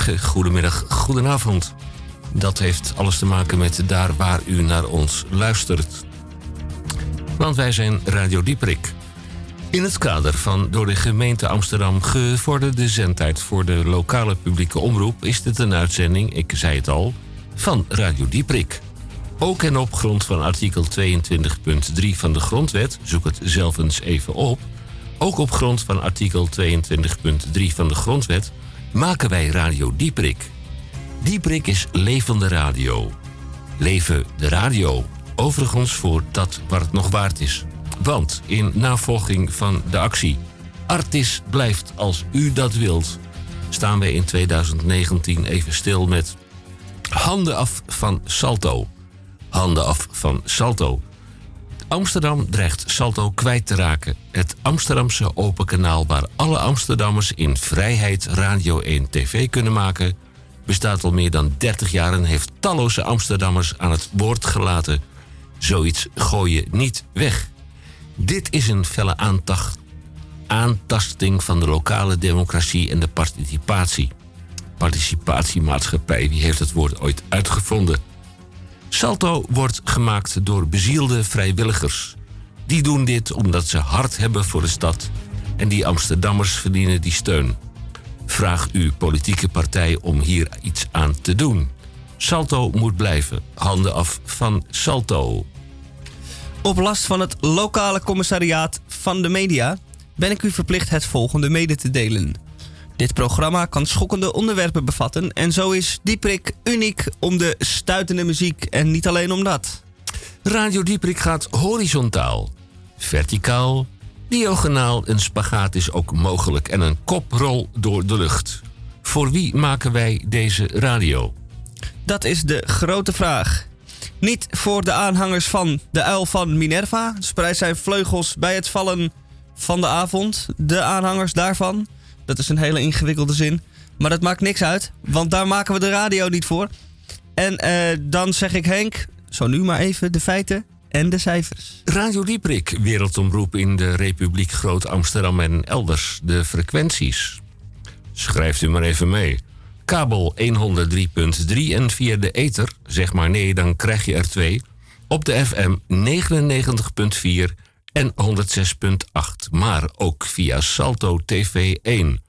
Goedemiddag, goedenavond. Dat heeft alles te maken met daar waar u naar ons luistert. Want wij zijn Radio Dieperik. In het kader van door de gemeente Amsterdam gevorderde zendtijd voor de lokale publieke omroep is dit een uitzending, ik zei het al, van Radio Dieprik. Ook en op grond van artikel 22.3 van de Grondwet, zoek het zelf eens even op. Ook op grond van artikel 22.3 van de Grondwet maken wij Radio Dieprik. Dieprik is levende radio. Leven de radio. Overigens voor dat waar het nog waard is. Want in navolging van de actie Artis blijft als u dat wilt, staan wij in 2019 even stil met handen af van Salto. Handen af van Salto. Amsterdam dreigt Salto kwijt te raken. Het Amsterdamse open kanaal waar alle Amsterdammers in vrijheid Radio 1 TV kunnen maken, bestaat al meer dan 30 jaar en heeft talloze Amsterdammers aan het woord gelaten. Zoiets gooi je niet weg. Dit is een felle aantacht, aantasting van de lokale democratie en de participatie. Participatiemaatschappij, wie heeft het woord ooit uitgevonden? Salto wordt gemaakt door bezielde vrijwilligers. Die doen dit omdat ze hart hebben voor de stad en die Amsterdammers verdienen die steun. Vraag uw politieke partij om hier iets aan te doen. Salto moet blijven. Handen af van Salto. Op last van het lokale commissariaat van de media ben ik u verplicht het volgende mede te delen. Dit programma kan schokkende onderwerpen bevatten en zo is Dieprik uniek om de stuitende muziek en niet alleen om dat. Radio Dieprik gaat horizontaal, verticaal, diagonaal. Een spagaat is ook mogelijk en een koprol door de lucht. Voor wie maken wij deze radio? Dat is de grote vraag. Niet voor de aanhangers van de uil van Minerva. Spreidt zijn vleugels bij het vallen van de avond. De aanhangers daarvan. Dat is een hele ingewikkelde zin. Maar dat maakt niks uit, want daar maken we de radio niet voor. En eh, dan zeg ik Henk, zo nu maar even de feiten en de cijfers. Radio Dieprik, wereldomroep in de Republiek Groot Amsterdam en elders. De frequenties. Schrijft u maar even mee. Kabel 103.3 en via de ether, zeg maar nee, dan krijg je er twee. Op de FM 99.4 en 106.8, maar ook via Salto TV 1.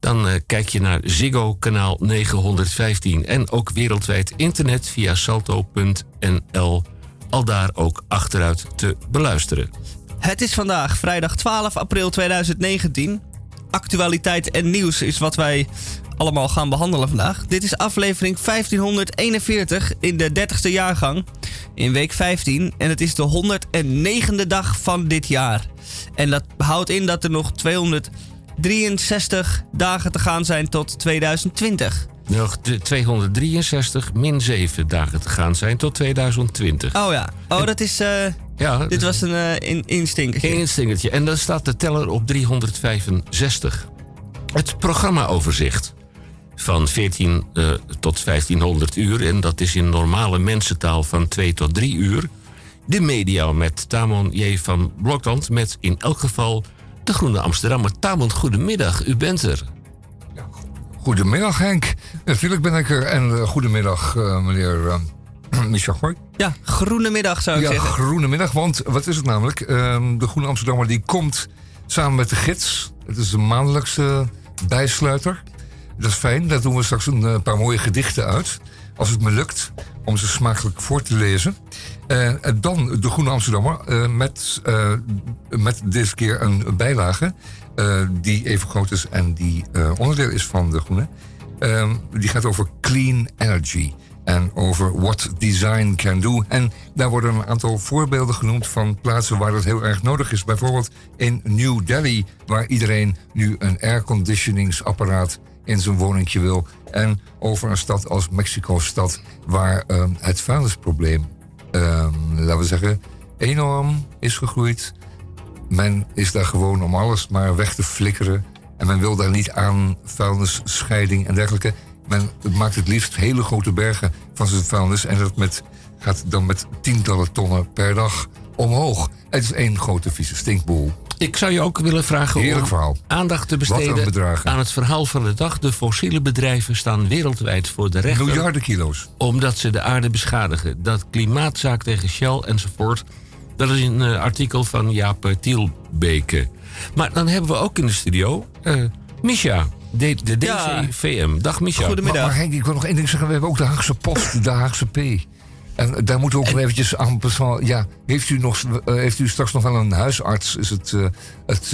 Dan uh, kijk je naar Ziggo kanaal 915 en ook wereldwijd internet via salto.nl. Al daar ook achteruit te beluisteren. Het is vandaag vrijdag 12 april 2019. Actualiteit en nieuws is wat wij allemaal gaan behandelen vandaag. Dit is aflevering 1541 in de 30ste jaargang in week 15 en het is de 109e dag van dit jaar. En dat houdt in dat er nog 263 dagen te gaan zijn tot 2020. Nog 263 min 7 dagen te gaan zijn tot 2020. Oh ja. Oh, dat is. Uh, ja, dit was een uh, in, instinkertje. Een instinkertje. En dan staat de teller op 365. Het programmaoverzicht van 14 uh, tot 1500 uur. En dat is in normale mensentaal van 2 tot 3 uur. De media met Tamon J. van Blokland met in elk geval de Groene Amsterdammer. Tamon, goedemiddag, u bent er. Goedemiddag Henk. Natuurlijk ben ik er. En uh, goedemiddag uh, meneer uh, Michel Gooi. Ja, groene middag zou ik ja, zeggen. Ja, groene middag, want wat is het namelijk? Ehm, de Groene Amsterdammer die komt samen met de gids. Het is een maandelijkse bijsluiter. Dat is fijn. Daar doen we straks een paar mooie gedichten uit. Als het me lukt om ze smakelijk voor te lezen. En dan de Groene Amsterdammer met, met deze keer een bijlage. Die even groot is en die onderdeel is van de Groene. die gaat over clean energy. En over what design can do. En daar worden een aantal voorbeelden genoemd van plaatsen waar dat heel erg nodig is. Bijvoorbeeld in New Delhi, waar iedereen nu een airconditioningsapparaat in zijn woningje wil. En over een stad als Mexico-stad, waar uh, het vuilnisprobleem, uh, laten we zeggen, enorm is gegroeid. Men is daar gewoon om alles maar weg te flikkeren. En men wil daar niet aan vuilnisscheiding en dergelijke. Men maakt het liefst hele grote bergen van zijn vuilnis. En dat met, gaat dan met tientallen tonnen per dag omhoog. Het is één grote vieze stinkboel. Ik zou je ook willen vragen om verhaal. aandacht te besteden aan het verhaal van de dag. De fossiele bedrijven staan wereldwijd voor de rechter. Miljarden kilo's. Omdat ze de aarde beschadigen. Dat klimaatzaak tegen Shell enzovoort. Dat is een eh, artikel van Jaap eh, Tielbeke. Maar dan hebben we ook in de studio eh Misha. De, de Ja. DCVM. Dag Misha. Goedemiddag. maar Henk, ik wil nog één ding zeggen. We hebben ook de Haagse Post, de Haagse P. En daar moeten we ook nog eventjes aan. Ja, heeft u, nog, heeft u straks nog wel een huisarts? Is het, eh, het,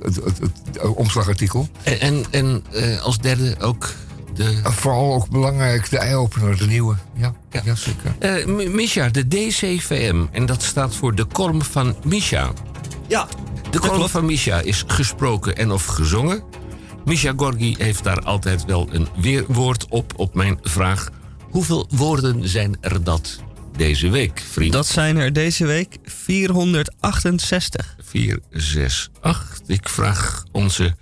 het, het, het, omslagartikel? En, en, en eh, als derde ook de... Vooral ook belangrijk, de eye-opener, de nieuwe. Ja, Ja. ja. zeker. Eh, M- Misha, de DCVM. En dat staat voor de kolom van Misha. Ja, De klopt. van Misha is gesproken en of gezongen. Misha Gorgi heeft daar altijd wel een weerwoord op op mijn vraag. Hoeveel woorden zijn er dat deze week, vriend? Dat zijn er deze week 468. 4, 6, 8. Ik vraag onze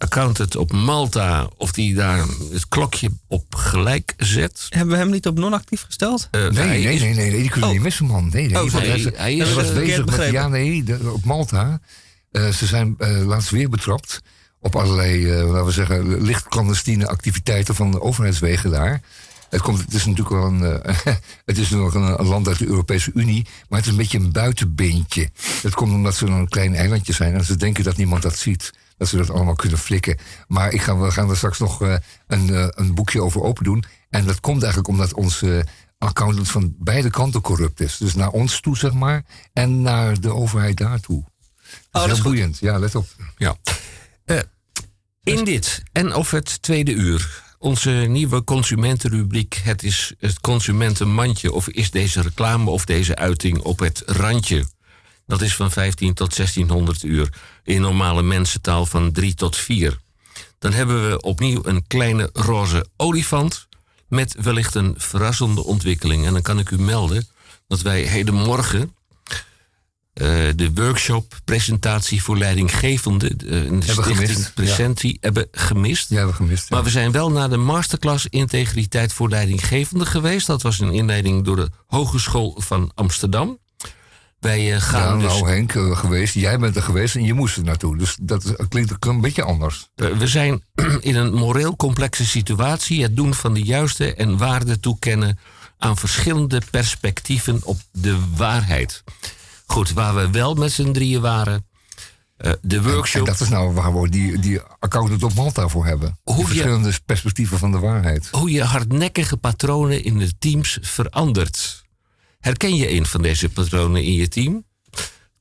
accountant op Malta of die daar het klokje op gelijk zet. Hebben we hem niet op non-actief gesteld? Eh, Nee, nee, is- nee, nee, die kunnen we Oh. niet missen, man. Nee, nee. Oh, nee, hij is, hij is, hij eh, was verkeerd bezig met... begrepen. Ja, nee, de- op Malta. eh, ze zijn eh, laatst weer betrapt op allerlei, eh, laten we zeggen, licht clandestine activiteiten van de overheidswegen daar. Het, komt, het is natuurlijk wel een, eh, het is nog een, een land uit de Europese Unie, maar het is een beetje een buitenbeentje. Dat komt omdat ze een klein eilandje zijn en ze denken dat niemand dat ziet. Dat ze dat allemaal kunnen flikken. Maar ik ga, we gaan er straks nog eh, een, eh, een boekje over open doen. En dat komt eigenlijk omdat onze accountant van beide kanten corrupt is. Dus naar ons toe, zeg maar, en naar de overheid daartoe. Dat is dat is heel boeiend. Ja, let op. Ja. Eh, in dit en of het tweede uur. Onze nieuwe consumentenrubriek. Het is het consumentenmandje. Of is deze reclame of deze uiting op het randje? Dat is van 15 tot 1600 uur. In normale mensentaal van 3 tot 4. Dan hebben we opnieuw een kleine roze olifant. Met wellicht een verrassende ontwikkeling. En dan kan ik u melden dat wij hedenmorgen eh, de workshop presentatie voor leidinggevende, de, een stichting gemist, Presentie, hebben gemist. Ja, hebben gemist. ja. Maar we zijn wel naar de masterclass integriteit voor leidinggevende geweest. Dat was een inleiding door de Hogeschool van Amsterdam. Wij eh, Ja, gaan dus, nou Henk, eh, geweest. Jij bent er geweest en je moest er naartoe. Dus dat klinkt ook een beetje anders. we zijn in een moreel complexe situatie. Het doen van de juiste en waarde toekennen aan verschillende perspectieven op de waarheid. Goed, waar we wel met z'n drieën waren. eh, de En workshop. dat is nou waar we die, die accountant op Malta voor hebben. Hoe Die je- verschillende perspectieven van de waarheid. hoe je hardnekkige patronen in de teams verandert. Herken je een van deze patronen in je team?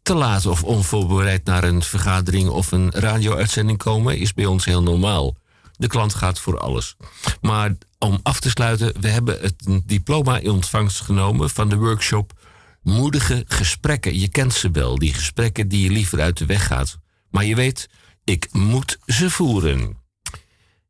Te laat of onvoorbereid naar een vergadering of een radio-uitzending komen is bij ons heel normaal. De klant gaat voor alles. Maar om af te sluiten, we hebben het diploma in ontvangst genomen van de workshop Moedige gesprekken. Je kent ze wel, die gesprekken die je liever uit de weg gaat. Maar je weet, ik moet ze voeren.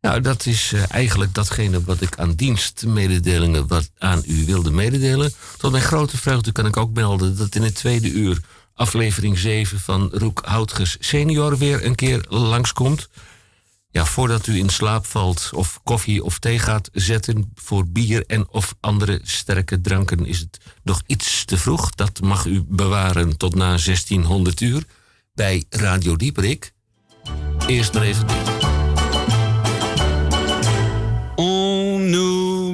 Nou, dat is eh, eigenlijk datgene wat ik aan dienstmededelingen wat aan u wilde mededelen. Tot mijn grote vreugde kan ik ook melden dat in het tweede uur aflevering 7 van Roek Houtges senior weer een keer langskomt. Ja, voordat u in slaap valt of koffie of thee gaat zetten voor bier en of andere sterke dranken is het nog iets te vroeg. Dat mag u bewaren tot na 1600 uur bij Radio Dieperik. Eerst maar even dit.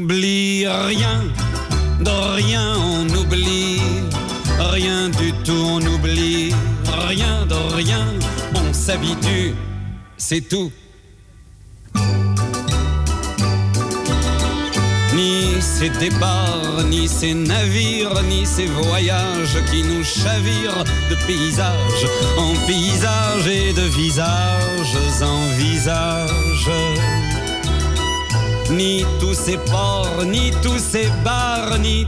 N'oublie rien, de rien on oublie, rien du tout on oublie, rien de rien, on s'habitue, c'est tout. Ni ces départs, ni ces navires, ni ces voyages qui nous chavirent de paysage en paysage et de visage en visage ni tous ces ports, ni tous ces bars, ni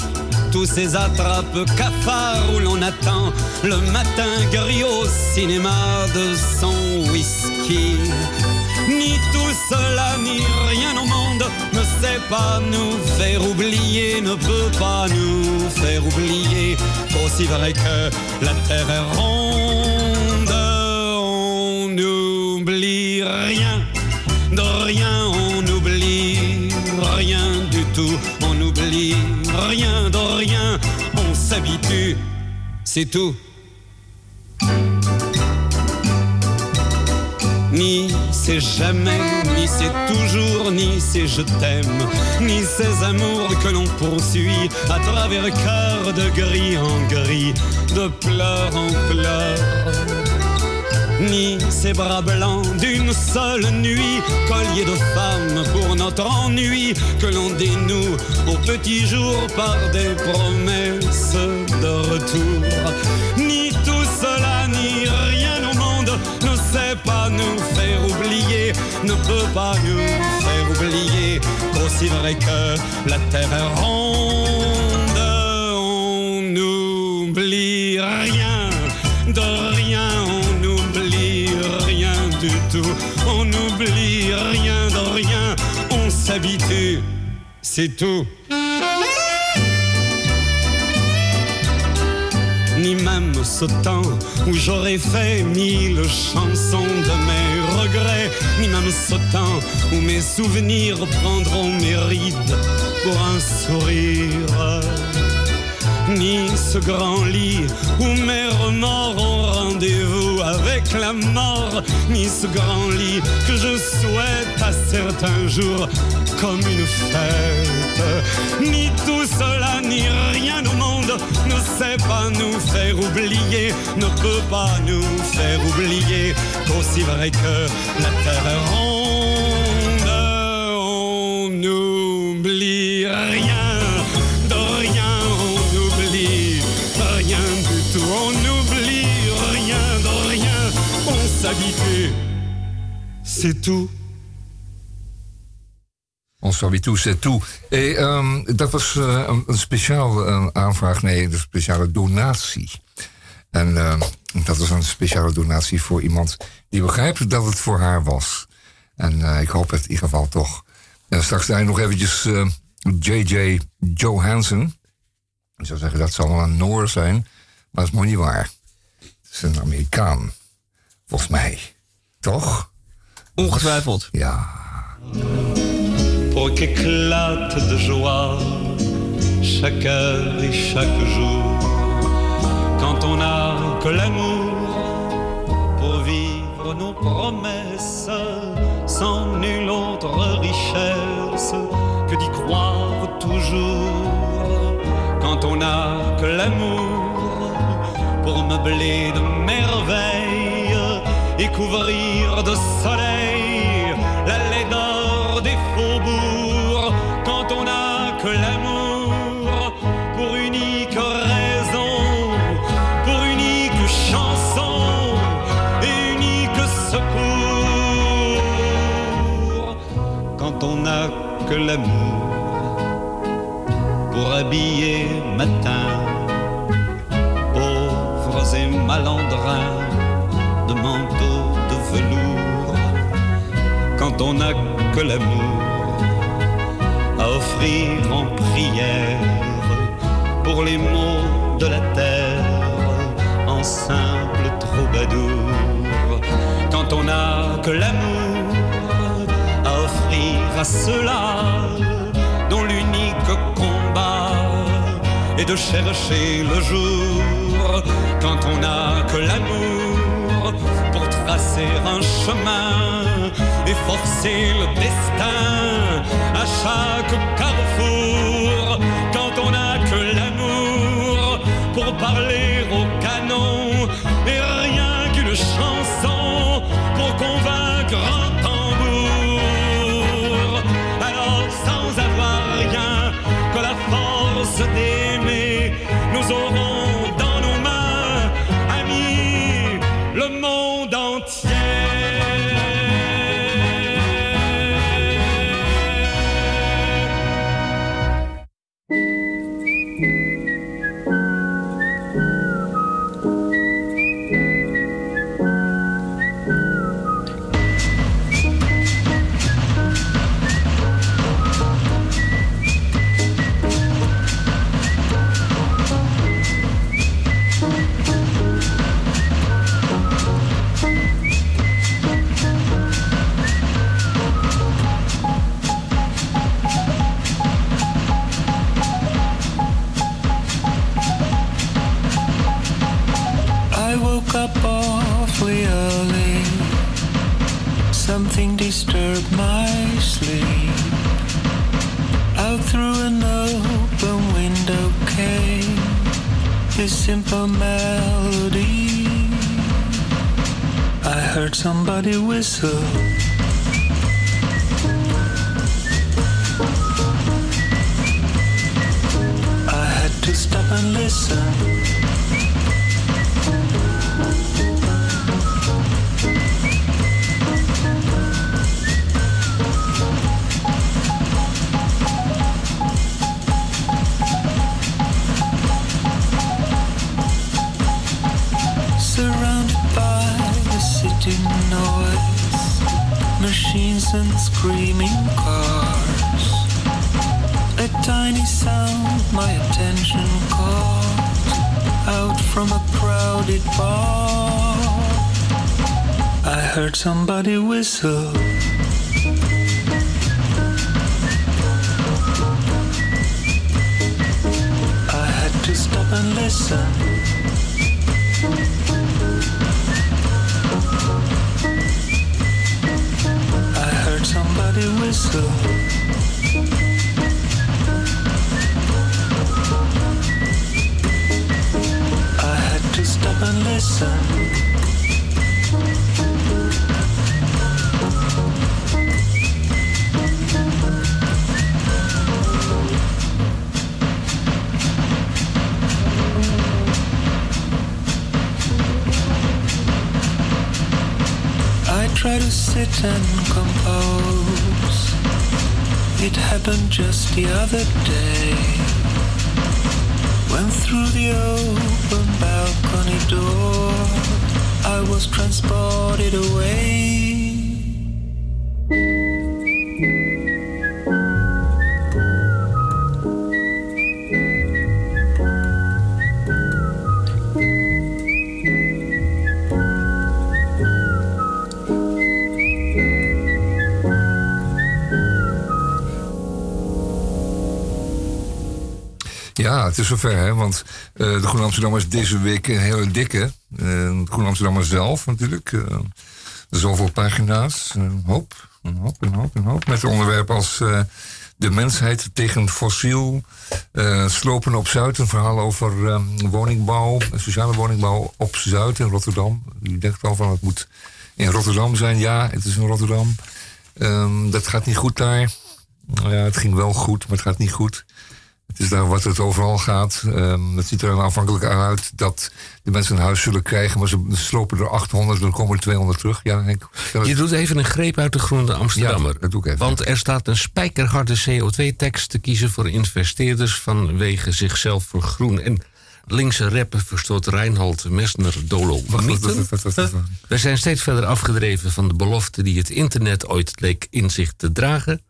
tous ces attrapes cafards où l'on attend le matin gris au cinéma de son whisky. Ni tout cela, ni rien au monde ne sait pas nous faire oublier, ne peut pas nous faire oublier qu'aussi vrai que la terre est ronde, on n'oublie rien de rien on on oublie, rien de rien on s'habitue, c'est tout. Ni c'est jamais, ni c'est toujours, ni c'est je t'aime, ni ces amours que l'on poursuit à travers cœur de gris en gris, de pleurs en pleurs ni ces bras blancs d'une seule nuit, collier de femmes pour notre ennui, que l'on dénoue au petit jour par des promesses de retour. Ni tout cela, ni rien au monde ne sait pas nous faire oublier, ne peut pas nous faire oublier qu'aussi vrai que la terre est ronde, on n'oublie rien de rien, on s'habitue, c'est tout. Ni même ce temps où j'aurais fait mille chansons de mes regrets, ni même ce temps où mes souvenirs prendront mes rides pour un sourire ni ce grand lit où mes remords ont rendez-vous avec la mort, ni ce grand lit que je souhaite à certains jours comme une fête, ni tout cela, ni rien au monde ne sait pas nous faire oublier, ne peut pas nous faire oublier qu'aussi vrai que la terre est ronde, c'est tout. Ons Sabitu zet toe. Hey, ehm, dat was eh, een, een eh, aanvraag, nee, een speciale donatie. En ehm, dat was een speciale donatie voor iemand die begrijpt dat het voor haar was. En eh, ik hoop het in ieder geval toch. Straks daar nog eventjes eh, J.J. Johansson. Ik zou zeggen dat zal wel een Noor zijn, maar dat is mooi niet waar. Het is een Amerikaan, volgens mij. Toch? Ongetwijfeld. Ja. pour qu'éclate de joie chaque heure et chaque jour. Quand on n'a que l'amour pour vivre nos promesses, sans nulle autre richesse que d'y croire toujours. Quand on n'a que l'amour pour meubler de merveilles et couvrir de soleil la laideur des faubourgs. Quand on n'a que l'amour pour unique raison, pour unique chanson et unique secours. Quand on n'a que l'amour pour habiller matin pauvres et malandrins on n'a que l'amour à offrir en prière pour les maux de la terre en simple troubadour. Quand on n'a que l'amour à offrir à ceux-là dont l'unique combat est de chercher le jour. Quand on n'a que l'amour pour tracer un chemin et forcer le destin à chaque carrefour. Quand on n'a que l'amour pour parler au canon somebody whistle. Somebody whistle. Ja, het is zover, hè? Want eh, de Groene Amsterdammer is deze week een hele dikke. De Groene Amsterdammer zelf natuurlijk. eh, zoveel pagina's. Een hoop, een hoop, een hoop, een hoop. Met onderwerpen als de mensheid tegen fossiel. slopen op Zuid, een verhaal over woningbouw, sociale woningbouw op Zuid in Rotterdam. U denkt al van het moet in Rotterdam zijn. Ja, het is in Rotterdam. Ehm, dat gaat niet goed daar. Ja, het ging wel goed, maar het gaat niet goed. Het is daar wat het overal gaat. Ehm, het ziet er dan afhankelijk uit dat de mensen een huis zullen krijgen, maar ze slopen er 800, dan komen er 200 terug. Ja, Henk. Je doet even een greep uit de Groene Amsterdammer. Ja, dat doe ik even. Want er staat een spijkerharde CO2-tekst te kiezen voor investeerders vanwege zichzelf voor groen. En linkse rapper verstoort Reinhold Messner Dolo. We zijn steeds verder afgedreven van de belofte die het internet ooit leek in zich te dragen.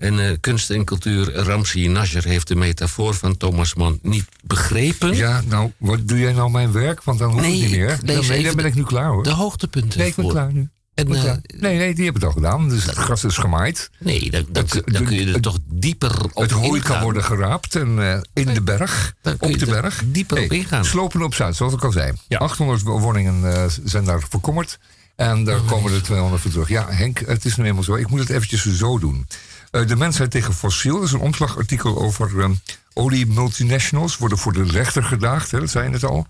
En eh, kunst en cultuur, Ramsi Nasser heeft de metafoor van Thomas Mann niet begrepen. Ja, nou, wat doe jij nou mijn werk? Want dan hoef Nee, ik niet meer. Dan, nee, dan ben ik nu klaar hoor. De hoogtepunten Nee, ik ben voor. klaar nu. En, eh, nee, nee, die hebben het al gedaan. Dus het gras is gemaaid. Nee, dan, dan, Het- kun- dan kun je er het- toch dieper op het hooi ingaan. kan worden geraapt en eh, in de berg, je op de er berg. dieper op ingaan. Slopen op Zuid, zoals ik al zei. 800 woningen eh, zijn daar verkommerd. En Oh, daar komen er 200 voor terug. Ja, Henk, het is nu eenmaal zo. Ik moet het eventjes zo doen. Eh, de mensheid tegen fossiel dat is een omslagartikel over eh, olie-multinationals. Worden voor de rechter gedaagd, hè, dat zei je net al.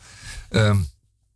Ehm,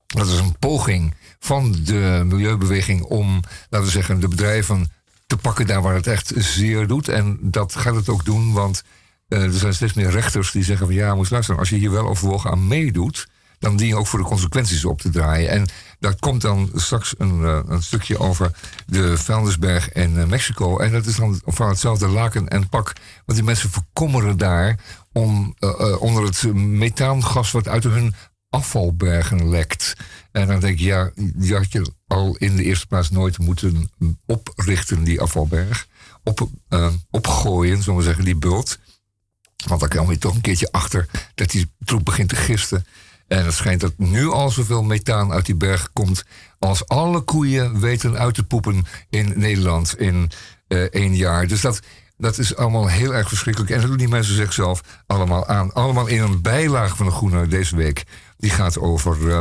dat is een poging van de milieubeweging om, laten we zeggen, de bedrijven te pakken daar waar het echt zeer doet. En dat gaat het ook doen, want eh, er zijn steeds meer rechters die zeggen van ja, moet je luisteren, als je hier wel overwogen aan meedoet, dan dien ook voor de consequenties op te draaien. En daar komt dan straks een, eh, een stukje over de vuilnisberg in eh, Mexico. En dat is dan van hetzelfde laken en pak. Want die mensen verkommeren daar om, eh, onder het methaangas wat uit hun afvalbergen lekt. En dan denk je, ja, die had je al in de eerste plaats nooit moeten oprichten, die afvalberg. Op, opgooien, zullen we zeggen, die bult. Want dan kom je toch een keertje achter dat die troep begint te gisten. En het schijnt dat nu al zoveel methaan uit die berg komt. als alle koeien weten uit te poepen in Nederland in eh, één jaar. Dus dat, dat is allemaal heel erg verschrikkelijk. En dat doen die mensen zichzelf allemaal aan. Allemaal in een bijlage van de Groene deze week. Die gaat over, eh,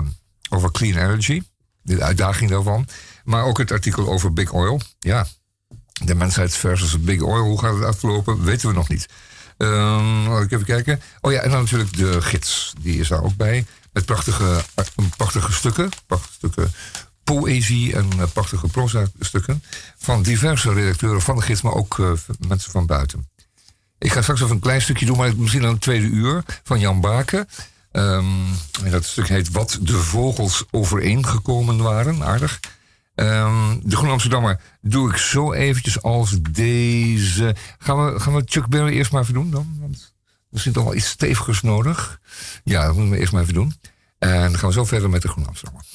over clean energy, de uitdaging daarvan. Maar ook het artikel over Big Oil. Ja, de mensheid versus Big Oil, hoe gaat het aflopen, weten we nog niet. Um, laat ik even kijken. Oh ja, en dan natuurlijk de gids. Die is daar ook bij. Met prachtige, eh, prachtige stukken. Prachtige stukken poëzie en uh, prachtige proza stukken. Van diverse redacteuren van de gids, maar ook uh, mensen van buiten. Ik ga straks even een klein stukje doen, maar misschien aan het tweede uur. Van Jan Baken. En dat stuk heet Wat de vogels overeengekomen waren. Aardig. Um, de Groene Amsterdammer doe ik zo eventjes als deze. Gaan we, gaan we Chuck Berry eerst maar even doen dan? Want zit toch wel iets stevigers nodig. Ja, dat moeten we eerst maar even doen. En dan gaan we zo verder met de Groene Amsterdammer.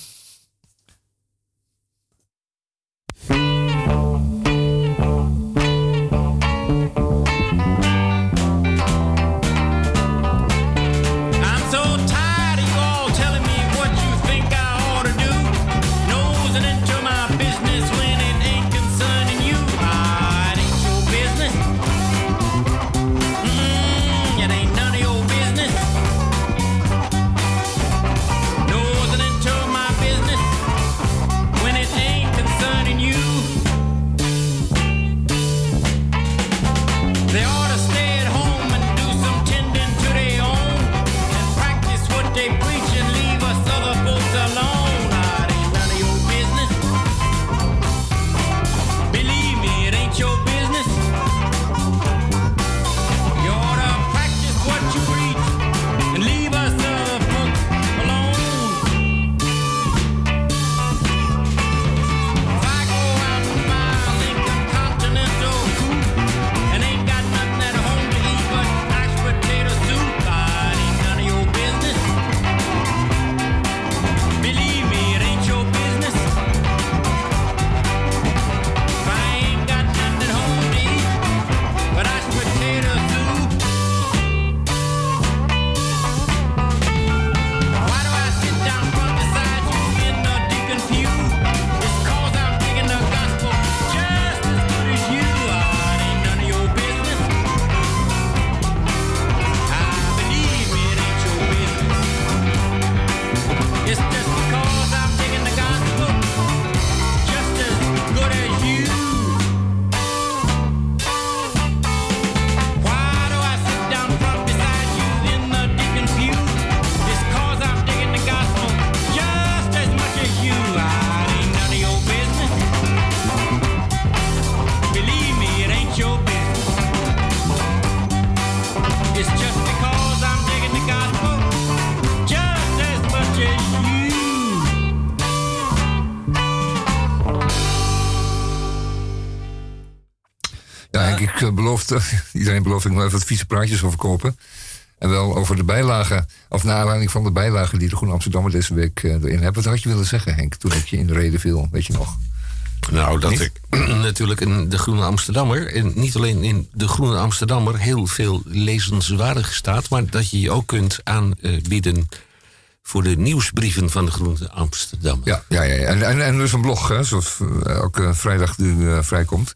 Iedereen belooft ik nog even wat vieze praatjes over kopen. En wel over de bijlagen, of naar aanleiding van de bijlagen die de Groene Amsterdammer deze week uh, erin hebben. Wat had je willen zeggen, Henk, toen ik je in de reden viel, weet je nog? Nou, dat ik natuurlijk in de Groene Amsterdammer, en niet alleen in de Groene Amsterdammer, heel veel lezenswaardig staat, maar dat je je ook kunt aanbieden voor de nieuwsbrieven van de Groene Amsterdammer. Ja, ja, ja. En, en, en dus een blog, hè, zoals eh, elke vrijdag nu uh, vrijkomt.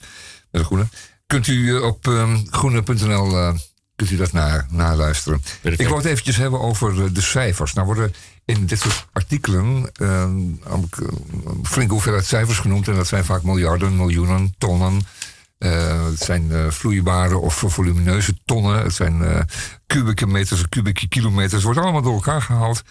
Met de Groene kunt u eh, op um, groene.nl uh, kunt u dat naar, naluisteren. Ik wou het eventjes hebben over de cijfers. Nou worden in dit soort artikelen uh, een flinke hoeveelheid cijfers genoemd. En dat zijn vaak miljarden, miljoenen, tonnen. Uh, het zijn vloeibare of volumineuze tonnen. Het zijn kubieke meters, kubieke kilometers. Het wordt allemaal door elkaar gehaald.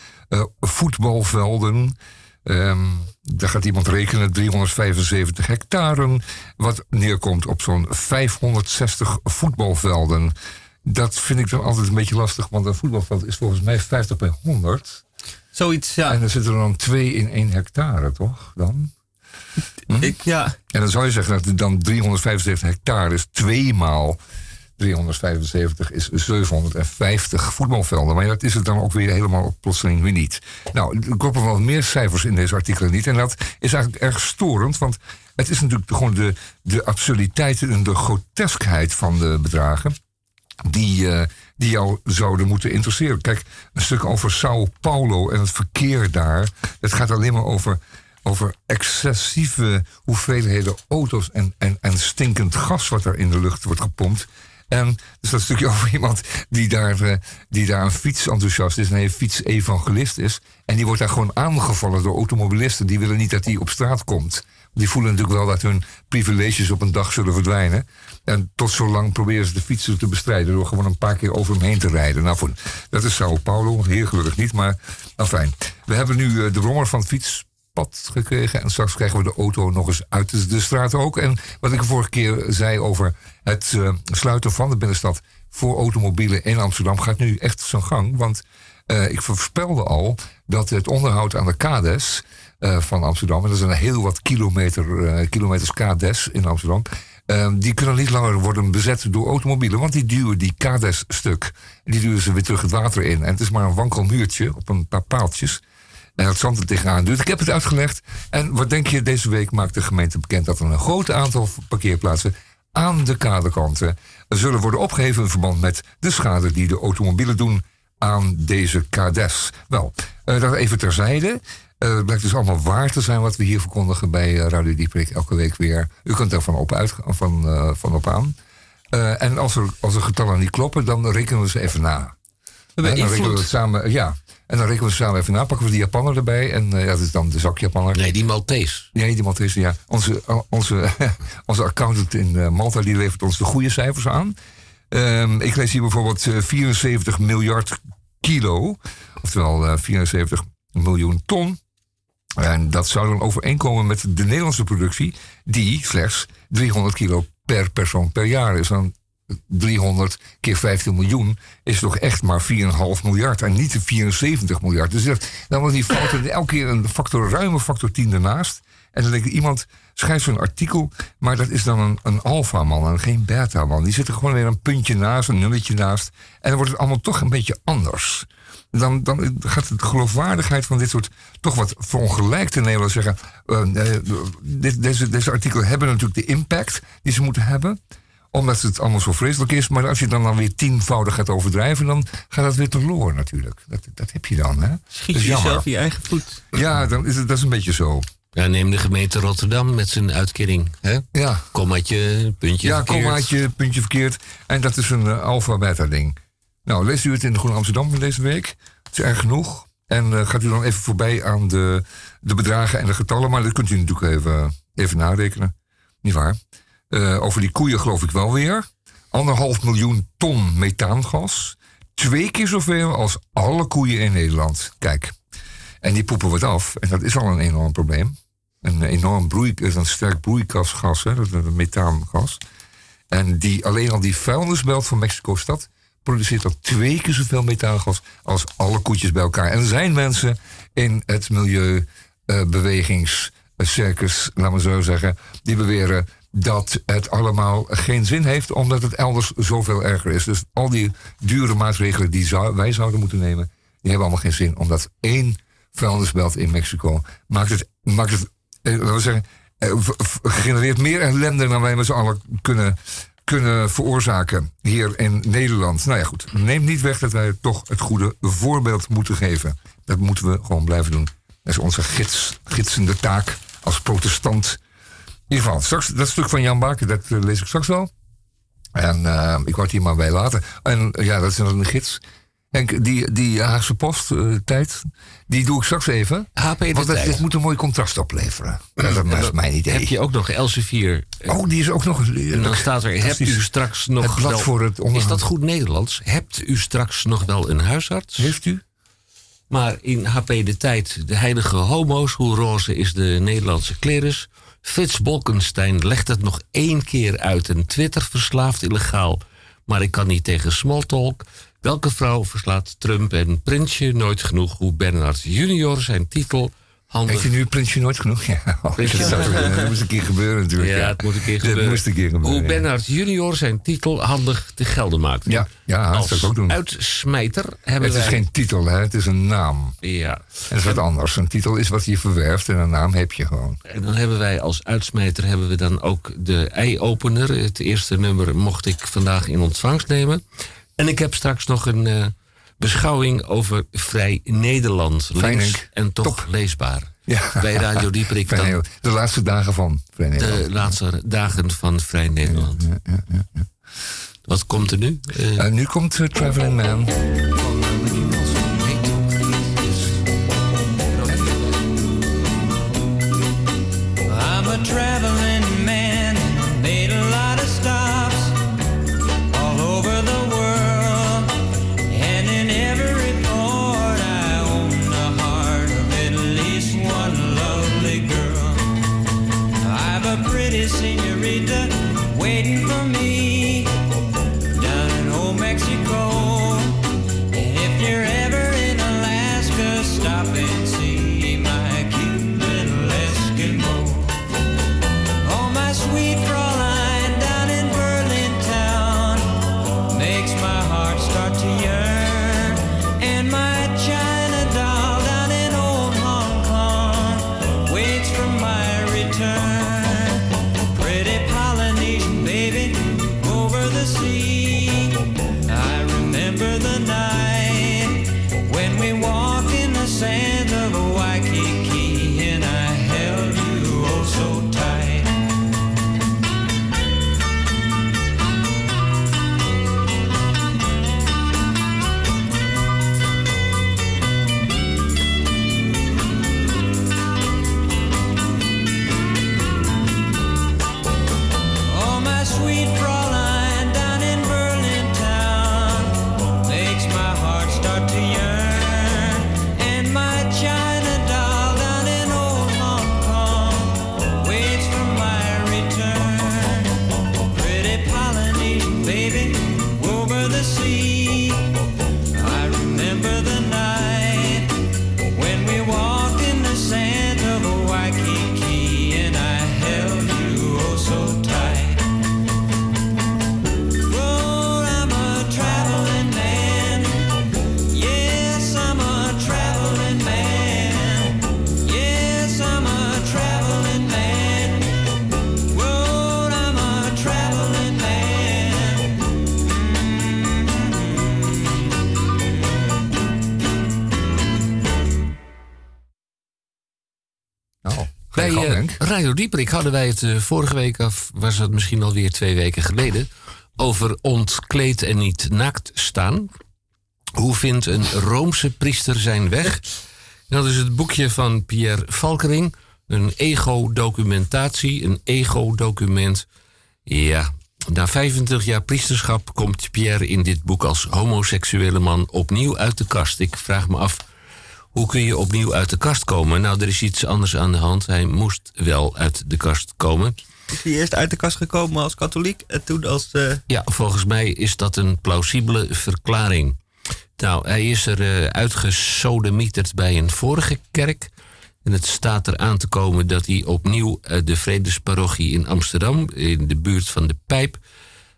voetbalvelden. Um, daar gaat iemand rekenen, 375 hectare, wat neerkomt op zo'n 560 voetbalvelden. Dat vind ik dan altijd een beetje lastig, want een voetbalveld is volgens mij 50 bij 100. Zoiets, ja. En dan zitten er dan twee in één hectare, toch? Dan? Hm? Ik, ja. En dan zou je zeggen dat dan 375 hectare is tweemaal 375 is 750 voetbalvelden. Maar dat is het dan ook weer helemaal plotseling weer niet. Nou, er kloppen wel meer cijfers in deze artikelen niet. En dat is eigenlijk erg storend, want het is natuurlijk gewoon de, de absurditeit en de groteskheid van de bedragen. Die, uh, die jou zouden moeten interesseren. Kijk, een stuk over Sao Paulo en het verkeer daar. Het gaat alleen maar over over excessieve hoeveelheden auto's en, en, en stinkend gas wat er in de lucht wordt gepompt. En er staat een stukje over iemand die daar, eh, die daar een fietsenthousiast is. En een fietsevangelist is. En die wordt daar gewoon aangevallen door automobilisten. Die willen niet dat hij op straat komt. Die voelen natuurlijk wel dat hun privileges op een dag zullen verdwijnen. En tot zo lang proberen ze de fietsen te bestrijden door gewoon een paar keer over hem heen te rijden. Nou, dat is Sao Paulo, heel gelukkig niet, maar nou fijn. We hebben nu eh, de brommer van het fietspad gekregen en straks krijgen we de auto nog eens uit de, straat ook. En wat ik de vorige keer zei over het eh, sluiten van de binnenstad voor automobielen in Amsterdam gaat nu echt zijn gang. Want eh, ik voorspelde al dat het onderhoud aan de kades eh, van Amsterdam, en dat zijn heel wat kilometer, kilometers kades in Amsterdam, die kunnen niet langer worden bezet door automobielen, want die duwen die kades stuk. Die duwen ze weer terug het water in. En het is maar een wankel muurtje op een paar paaltjes. En het zand er tegenaan duurt. Ik heb het uitgelegd. En wat denk je, deze week maakt de gemeente bekend dat er een groot aantal parkeerplaatsen aan de kaderkanten zullen worden opgeheven in verband met de schade die de automobielen doen aan deze kades. Wel, eh, dat even terzijde. Eh, het blijkt dus allemaal waar te zijn wat we hier verkondigen bij eh, Radio Dieprik elke week weer. U kunt er van op, uit, van, van op aan. En als er, als er getallen niet kloppen, dan rekenen we ze even na. We dan rekenen we het samen, ja. En dan rekenen we samen even na, pakken we die Japanner erbij. En eh, ja, dat is dan de zakjapanner. Nee, die Maltese. Nee, die Maltese, ja. Onze, eh, onze, onze accountant in eh, Malta die levert ons de goede cijfers aan. Ehm, ik lees hier bijvoorbeeld eh, 74 miljard kilo. Oftewel eh, 74 miljoen ton. En dat zou dan overeenkomen met de Nederlandse productie, die slechts 300 kilo per persoon per jaar is. Dan 300 keer 15 miljoen is toch echt maar 4,5 miljard en niet de 74 miljard. Dus dat, dan wordt die fout er elke keer een factor, ruime factor 10 ernaast. En dan denk ik, iemand schrijft zo'n artikel, maar dat is dan een, een alfa-man en geen beta-man. Die zit er gewoon weer een puntje naast, een nulletje naast. En dan wordt het allemaal toch een beetje anders. Dan, dan gaat de geloofwaardigheid van dit soort toch wat verongelijkte Nederlanders zeggen. eh, eh, dit, deze, deze artikelen hebben natuurlijk de impact die ze moeten hebben omdat het allemaal zo vreselijk is. Maar als je dan, dan weer tienvoudig gaat overdrijven, dan gaat dat weer teloor natuurlijk. Dat, dat heb je dan, hè? Schiet Dat je is jammer. jezelf je eigen voet. Ja, dan is het, dat is een beetje zo. Ja, neem de gemeente Rotterdam met zijn uitkering. Hè? Ja, Kommaatje, puntje ja verkeerd. kommaatje, puntje verkeerd. En dat is een uh, alfa-beta-ding. Nou, leest u het in de Groene Amsterdam van deze week? Het is erg genoeg. En eh, gaat u dan even voorbij aan de, de bedragen en de getallen. Maar dat kunt u natuurlijk even, even narekenen. Niet waar? Eh, over die koeien geloof ik wel weer. Anderhalf miljoen ton methaangas. Twee keer zoveel als alle koeien in Nederland. Kijk. En die poepen wat af. En dat is al een enorm probleem. Een enorm broei, een sterk broeikasgas, dat is methaangas. En die, alleen al die vuilnisbelt van Mexico-stad produceert al twee keer zoveel methaangas als alle koetjes bij elkaar. En er zijn mensen in het milieubewegings-circus, laten we zo zeggen, die beweren dat het allemaal geen zin heeft, omdat het elders zoveel erger is. Dus al die dure maatregelen die wij zouden moeten nemen, die hebben allemaal geen zin, omdat één vuilnisbelt in Mexico maakt het, maakt het eh, laten we zeggen, eh, genereert meer ellende dan wij met z'n allen kunnen, kunnen veroorzaken hier in Nederland. Nou ja, goed. Neemt niet weg dat wij toch het goede voorbeeld moeten geven. Dat moeten we gewoon blijven doen. Dat is onze gids, gidsende taak als protestant. In ieder geval, straks, dat stuk van Jan Baken, dat eh, lees ik straks wel. En eh, ik word hier maar bij laten. En eh, ja, dat is dan een gids. En die, die Haagse Post eh, tijd, die doe ik straks even. HP de Want dat, dit moet een mooi contrast opleveren. Ja, dat is mijn idee. Heb je ook nog Elsevier. Oh, die is ook nog. En dan staat er, hebt u straks nog Het blad wel... voor het onderhoud. Is dat goed Nederlands? Hebt u straks nog wel een huisarts? Heeft u? Maar in HP de tijd, de heilige homo's, hoe roze is de Nederlandse klerus? Frits Bolkenstein legt het nog één keer uit. Een Twitter verslaafd illegaal, maar ik kan niet tegen smalltalk. Welke vrouw verslaat Trump en Prinsje nooit genoeg? Hoe Bernard junior zijn titel handig... Heeft u nu Prinsje nooit genoeg? Ja, oh, dat, dat moest een keer gebeuren natuurlijk. Ja, het moet een keer Dat gebeuren. moest een keer gebeuren, Hoe ja. Bernard junior zijn titel handig te gelden maakt. Ja, ja dat zou ik ook doen. uitsmijter hebben Het is geen titel, hè? het is een naam. Ja. En dat is wat anders. Een titel is wat je verwerft en een naam heb je gewoon. En dan hebben wij als uitsmijter hebben we dan ook de ei-opener. Het eerste nummer mocht ik vandaag in ontvangst nemen. En ik heb straks nog een eh, beschouwing over Vrij Nederland. Fijn, Links en toch Top. leesbaar. Ja. Bij Radio Dieperik Vrij dan. De laatste dagen van Vrij Nederland. de laatste dagen van Vrij Nederland. Het Wat komt er nu? Uh, uh, nu komt uh, Traveling Man. Radio Dieperik hadden wij het eh, vorige week, of was het misschien alweer twee weken geleden, over ontkleed en niet naakt staan. Hoe vindt een Roomse priester zijn weg? Dat is het boekje van Pierre Valkering. Een ego-documentatie, een ego-document. Ja, na 25 jaar priesterschap komt Pierre in dit boek als homoseksuele man opnieuw uit de kast. Ik vraag me af, hoe kun je opnieuw uit de kast komen? Nou, er is iets anders aan de hand. Hij moest wel uit de kast komen. Is hij eerst uit de kast gekomen als katholiek en toen als... eh, Ja, volgens mij is dat een plausibele verklaring. Nou, hij is er eh, uitgesodemieterd bij een vorige kerk. En het staat er aan te komen dat hij opnieuw eh, de Vredesparochie in Amsterdam, in de buurt van de Pijp,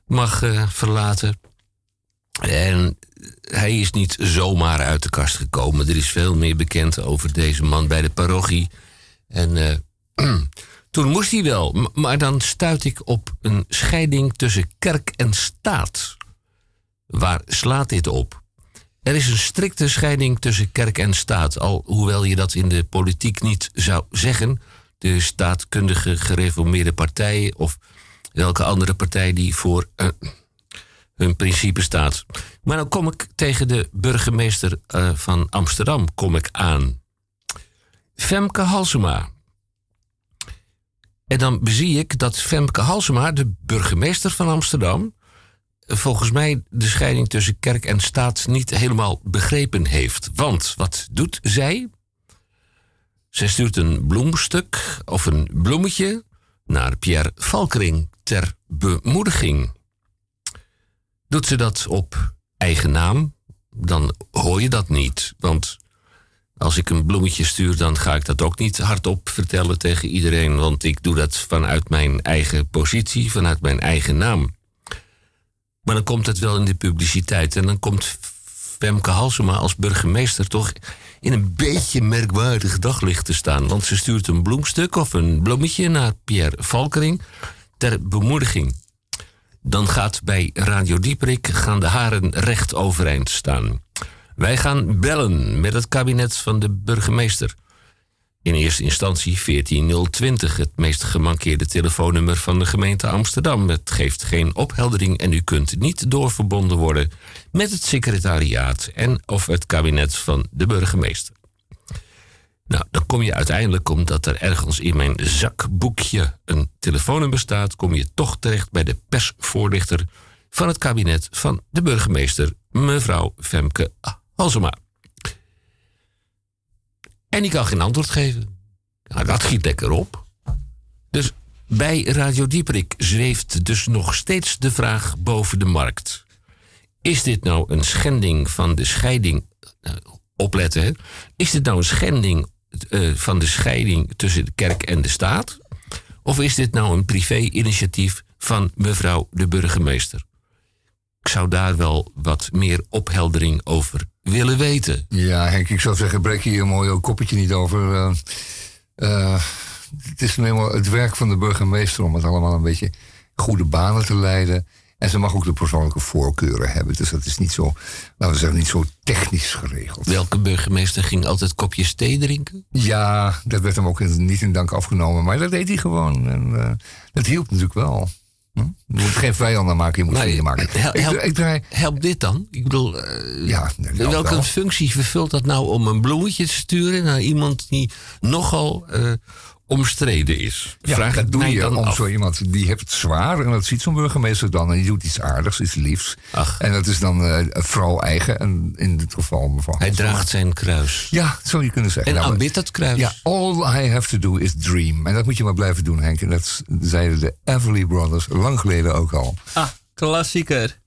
mag verlaten. En hij is niet zomaar uit de kast gekomen. Er is veel meer bekend over deze man bij de parochie. En eh, toen moest hij wel. Maar dan stuit ik op een scheiding tussen kerk en staat. Waar slaat dit op? Er is een strikte scheiding tussen kerk en staat. Al hoewel je dat in de politiek niet zou zeggen. De staatkundige gereformeerde partijen of welke andere partij die voor eh, hun principe staat. Maar dan kom ik tegen de burgemeester eh, van Amsterdam kom ik aan. Femke Halsema. En dan bezie ik dat Femke Halsema, de burgemeester van Amsterdam, volgens mij de scheiding tussen kerk en staat niet helemaal begrepen heeft. Want wat doet zij? Zij stuurt een bloemstuk of een bloemetje naar Pierre Valkering ter bemoediging. Doet ze dat op eigen naam, dan hoor je dat niet. Want als ik een bloemetje stuur, dan ga ik dat ook niet hardop vertellen tegen iedereen. Want ik doe dat vanuit mijn eigen positie, vanuit mijn eigen naam. Maar dan komt het wel in de publiciteit. En dan komt Femke Halsema als burgemeester toch in een beetje merkwaardig daglicht te staan. Want ze stuurt een bloemstuk of een bloemetje naar Pierre Valkering ter bemoediging. Dan gaat bij Radio Dieperik gaan de haren recht overeind staan. Wij gaan bellen met het kabinet van de burgemeester. In eerste instantie 14020, het meest gemankeerde telefoonnummer van de gemeente Amsterdam. Het geeft geen opheldering en u kunt niet doorverbonden worden met het secretariaat en of het kabinet van de burgemeester. Nou, dan kom je uiteindelijk, omdat er ergens in mijn zakboekje een telefoonnummer staat, kom je toch terecht bij de persvoorlichter van het kabinet van de burgemeester, mevrouw Femke Halsema. En die kan geen antwoord geven. Nou, dat giet lekker op. Dus bij Radio Dieperik zweeft dus nog steeds de vraag boven de markt. Is dit nou een schending van de scheiding? nou, opletten? Is dit nou een schending eh, van de scheiding tussen de kerk en de staat? Of is dit nou een privé-initiatief van mevrouw de burgemeester? Ik zou daar wel wat meer opheldering over willen weten. Ja, Henk, ik zou zeggen, breek hier een mooi koppetje niet over. eh, eh, het is nu eenmaal het werk van de burgemeester om het allemaal een beetje goede banen te leiden. En ze mag ook de persoonlijke voorkeuren hebben. Dus dat is niet zo, laten we zeggen, niet zo technisch geregeld. Welke burgemeester ging altijd kopjes thee drinken? Ja, dat werd hem ook in- niet in dank afgenomen. Maar dat deed hij gewoon. En eh, dat hielp natuurlijk wel. Hm? Je moet geen vijanden maken, je moet Nee, vrienden maken. hel- Ik, help- ik draai... Helpt dit dan? Ik bedoel, eh, Ja, welke wel. functie vervult dat nou om een bloemetje te sturen naar iemand die nogal eh, omstreden is? Ja, Vraag dat het doe je dan om af. zo iemand die heeft het zwaar en dat ziet zo'n burgemeester dan en die doet iets aardigs, iets liefs. Ach. En dat is dan eh vrouw eigen en in dit geval mevrouw. Hij draagt zijn kruis. Ja, zou je kunnen zeggen. En Nou, aanbidt dat kruis. Ja, all I have to do is dream. En dat moet je maar blijven doen, Henk. En dat zeiden de Everly Brothers lang geleden ook al. Ah, klassieker.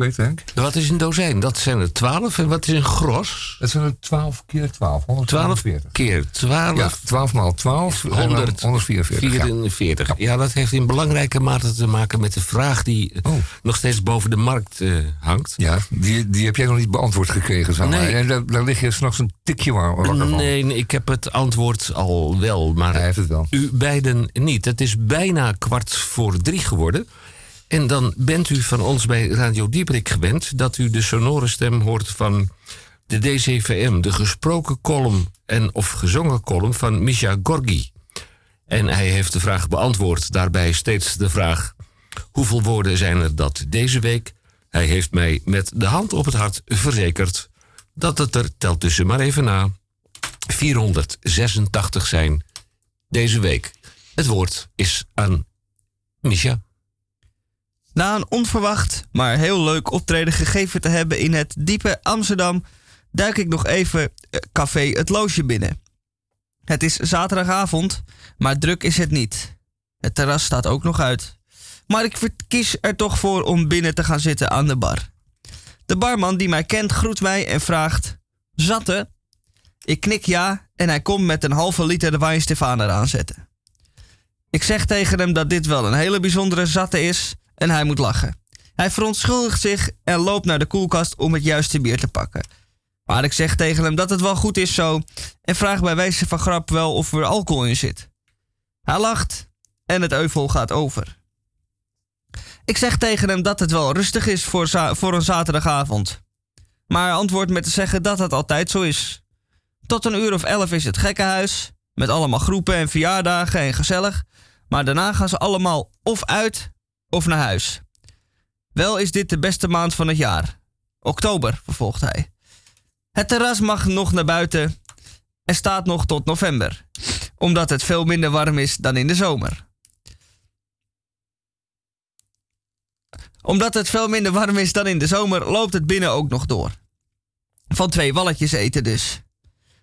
Henk? Wat is een dozijn? Dat zijn er twaalf. En wat is een gros? Dat zijn er 12 keer 12, Twaalf 142. keer twaalf. Ja, 12 maal 12, 100, 144. Ja. 44. Ja. dat heeft in belangrijke mate te maken met de vraag die eh, Oh. nog steeds boven de markt eh, hangt. Ja, die, die heb jij nog niet beantwoord gekregen. Nee. En daar, daar lig je s'nachts een tikje wa- wakker van. Nee, nee, ik heb het antwoord al wel, maar Hij heeft het wel. u beiden niet. Het is bijna kwart voor drie geworden. En dan bent u van ons bij Radio Dieprik gewend dat u de sonore stem hoort van de DCVM, de gesproken column en of gezongen column van Misha Gorgi. En hij heeft de vraag beantwoord. Daarbij steeds de vraag: hoeveel woorden zijn er dat deze week? Hij heeft mij met de hand op het hart verzekerd dat het er, tel tussen maar even na, 486 zijn deze week. Het woord is aan Misha. Na een onverwacht, maar heel leuk optreden gegeven te hebben in het diepe Amsterdam, duik ik nog even eh, café Het Loosje binnen. Het is zaterdagavond, maar druk is het niet. Het terras staat ook nog uit. Maar ik kies er toch voor om binnen te gaan zitten aan de bar. De barman die mij kent groet mij en vraagt: Zatte? Ik knik ja en hij komt met een halve liter de wijn Stefaner aanzetten. Ik zeg tegen hem dat dit wel een hele bijzondere zatte is en hij moet lachen. Hij verontschuldigt zich en loopt naar de koelkast om het juiste bier te pakken. Maar ik zeg tegen hem dat het wel goed is zo en vraag bij wijze van grap wel of er alcohol in zit. Hij lacht en het euvel gaat over. Ik zeg tegen hem dat het wel rustig is voor, voor een zaterdagavond. Maar antwoordt met te zeggen dat het altijd zo is. Tot een uur of elf is het gekkenhuis, met allemaal groepen en verjaardagen en gezellig. Maar daarna gaan ze allemaal of uit of naar huis. Wel is dit de beste maand van het jaar. Oktober, vervolgt hij. Het terras mag nog naar buiten en staat nog tot november, omdat het veel minder warm is dan in de zomer. Omdat het veel minder warm is dan in de zomer, loopt het binnen ook nog door. Van twee walletjes eten dus.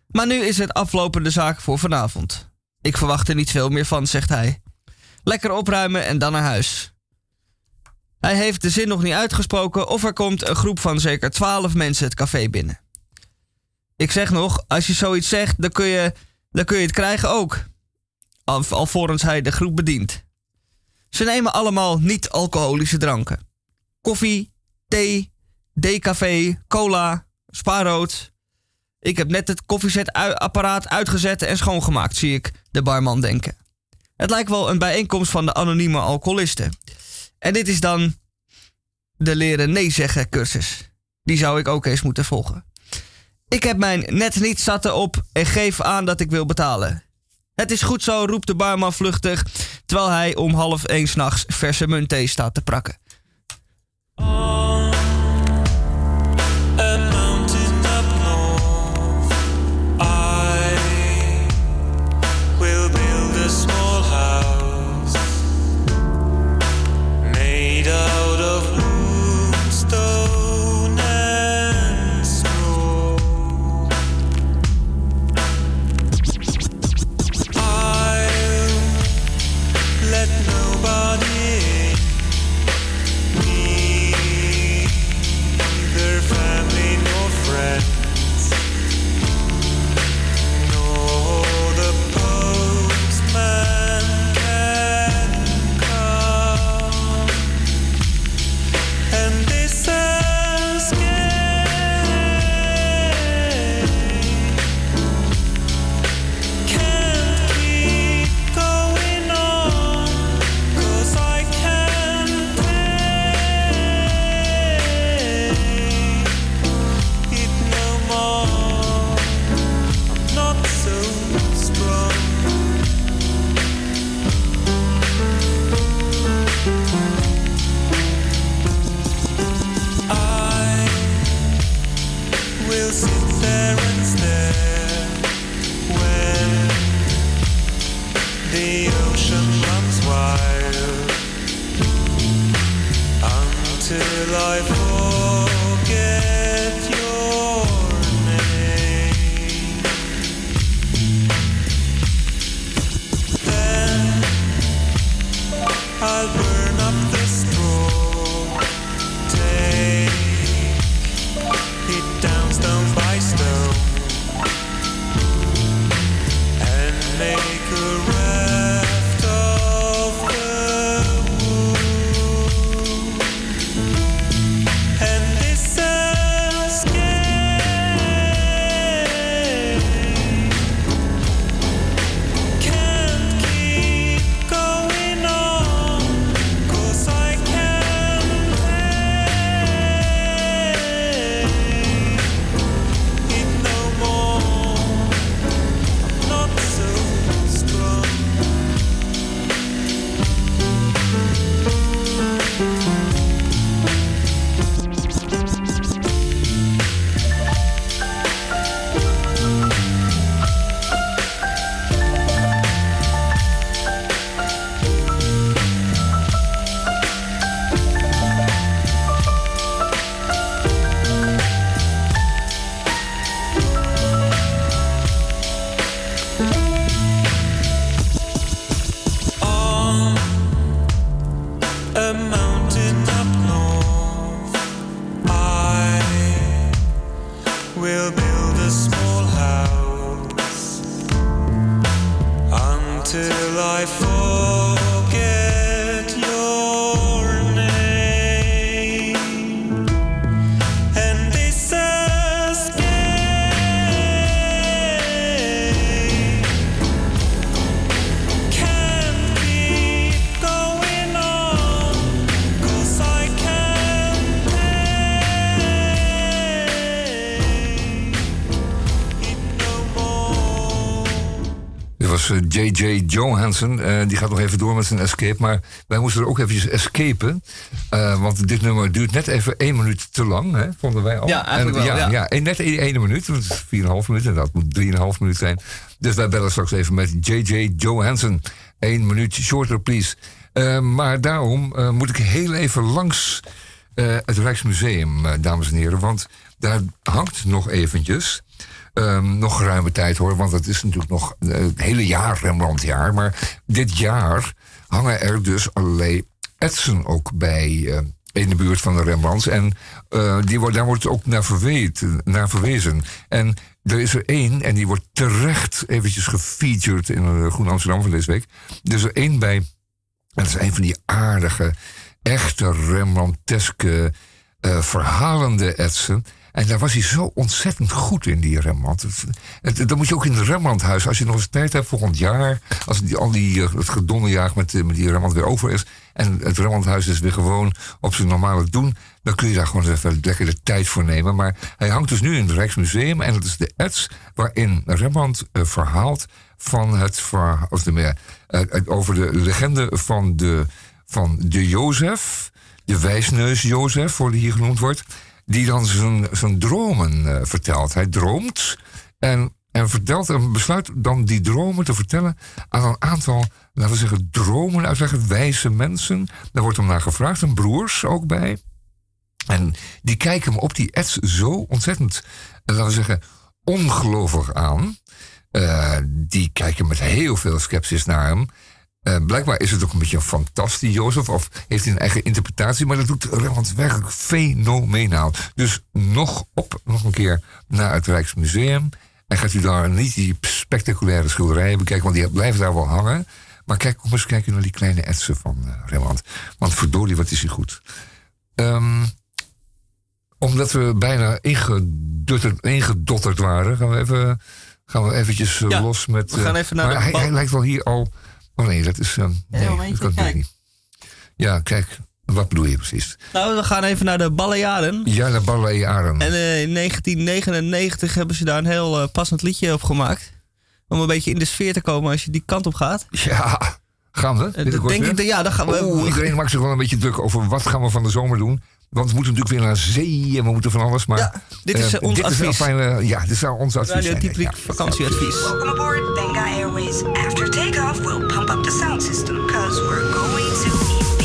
Maar nu is het aflopende zaak voor vanavond. Ik verwacht er niet veel meer van, zegt hij. Lekker opruimen en dan naar huis. Hij heeft de zin nog niet uitgesproken of er komt een groep van zeker twaalf mensen het café binnen. Ik zeg nog, als je zoiets zegt, dan kun je, dan kun je het krijgen ook. Al, alvorens hij de groep bedient. Ze nemen allemaal niet-alcoholische dranken. Koffie, thee, decafé, cola, spaarrood. Ik heb net het koffiezetapparaat uitgezet en schoongemaakt, zie ik de barman denken. Het lijkt wel een bijeenkomst van de anonieme alcoholisten. En dit is dan de leren nee zeggen cursus. Die zou ik ook eens moeten volgen. Ik heb mijn net niet zatte op en geef aan dat ik wil betalen. Het is goed zo, roept de barman vluchtig, terwijl hij om half één s'nachts verse muntthee staat te prakken. Was eh, J.J. Johansson. Eh, die gaat nog even door met zijn escape. Maar wij moesten er ook eventjes escapen. Eh, want dit nummer duurt net even één minuut te lang, hè, vonden wij al. Ja, eigenlijk En, wel, ja. ja, net één, één minuut. want Het is 4,5 minuten. Dat moet 3,5 minuut zijn. Dus wij bellen straks even met J.J. Johansson. Eén minuut shorter, please. Maar daarom moet ik heel even langs het Rijksmuseum, dames en heren. Want daar hangt nog eventjes... Ehm, nog ruime tijd hoor, want het is natuurlijk nog eh, het hele jaar Rembrandtjaar. Maar dit jaar hangen er dus allerlei etsen ook bij eh, in de buurt van de Rembrandts. En eh, die daar wordt ook naar, verweet, naar verwezen. En er is er één, en die wordt terecht eventjes gefeatured in Groen Amsterdam van deze week. Er is er één bij, dat is een van die aardige, echte Rembrandteske verhalende etsen. En daar was hij zo ontzettend goed in, die Rembrandt. Het, dan moet je ook in het Rembrandthuis, als je nog eens tijd hebt volgend jaar... als die, al die, eh, het gedonderjaag met, eh, met die Rembrandt weer over is... en het Rembrandthuis is weer gewoon op zijn normale doen... dan kun je daar gewoon even lekker de tijd voor nemen. Maar hij hangt dus nu in het Rijksmuseum... en dat is de ets waarin Rembrandt eh, verhaalt van het. Of de, meer, over de legende van de, van de Jozef... de wijsneus Jozef, voor die hier genoemd wordt die dan zijn, dromen eh, vertelt. Hij droomt en, en vertelt en besluit dan die dromen te vertellen aan een aantal, laten we zeggen, dromen uitleggen, wijze mensen. Daar wordt hem naar gevraagd, en broers ook bij. En die kijken hem op die ets zo ontzettend, eh, laten we zeggen, ongelovig aan. Eh, die kijken met heel veel sceptisch naar hem. Eh, blijkbaar is het ook een beetje een fantastisch Jozef, of heeft hij een eigen interpretatie, maar dat doet Rembrandt werkelijk fenomenaal. Dus nog op, nog een keer naar het Rijksmuseum. En gaat u daar niet die spectaculaire schilderijen bekijken, want die blijven daar wel hangen. Maar kijk, kom eens kijken naar die kleine etsen van eh, Rembrandt. Want verdorie, wat is hij goed. Ehm, omdat we bijna ingedotterd, ingedotterd waren, gaan we even, gaan we eventjes eh, Ja, los met... we gaan even naar maar de hij lijkt wel hier al... Oh nee, dat is... ehm nee, dat kan kijk. niet. Ja, kijk, wat bedoel je precies? Nou, we gaan even naar de Balleaden. Ja, de ballet Aren. En eh, in 1999 hebben ze daar een heel eh, passend liedje op gemaakt. Om een beetje in de sfeer te komen als je die kant op gaat. Ja, gaan we? Binnenkort denk weer? ik, dat- ja, dan gaan we. Oeh, iedereen maakt zich wel een beetje druk over wat gaan we van de zomer doen. Want we moeten natuurlijk weer naar zee en we moeten van alles. Maar Ja, dit is, eh, ons dit Is advies. fijn, eh, ja, dit zou ons advies Radio zijn. Ja. vakantieadvies. Welcome aboard Benga Airways. After takeoff, we'll pump up the sound system because we're going to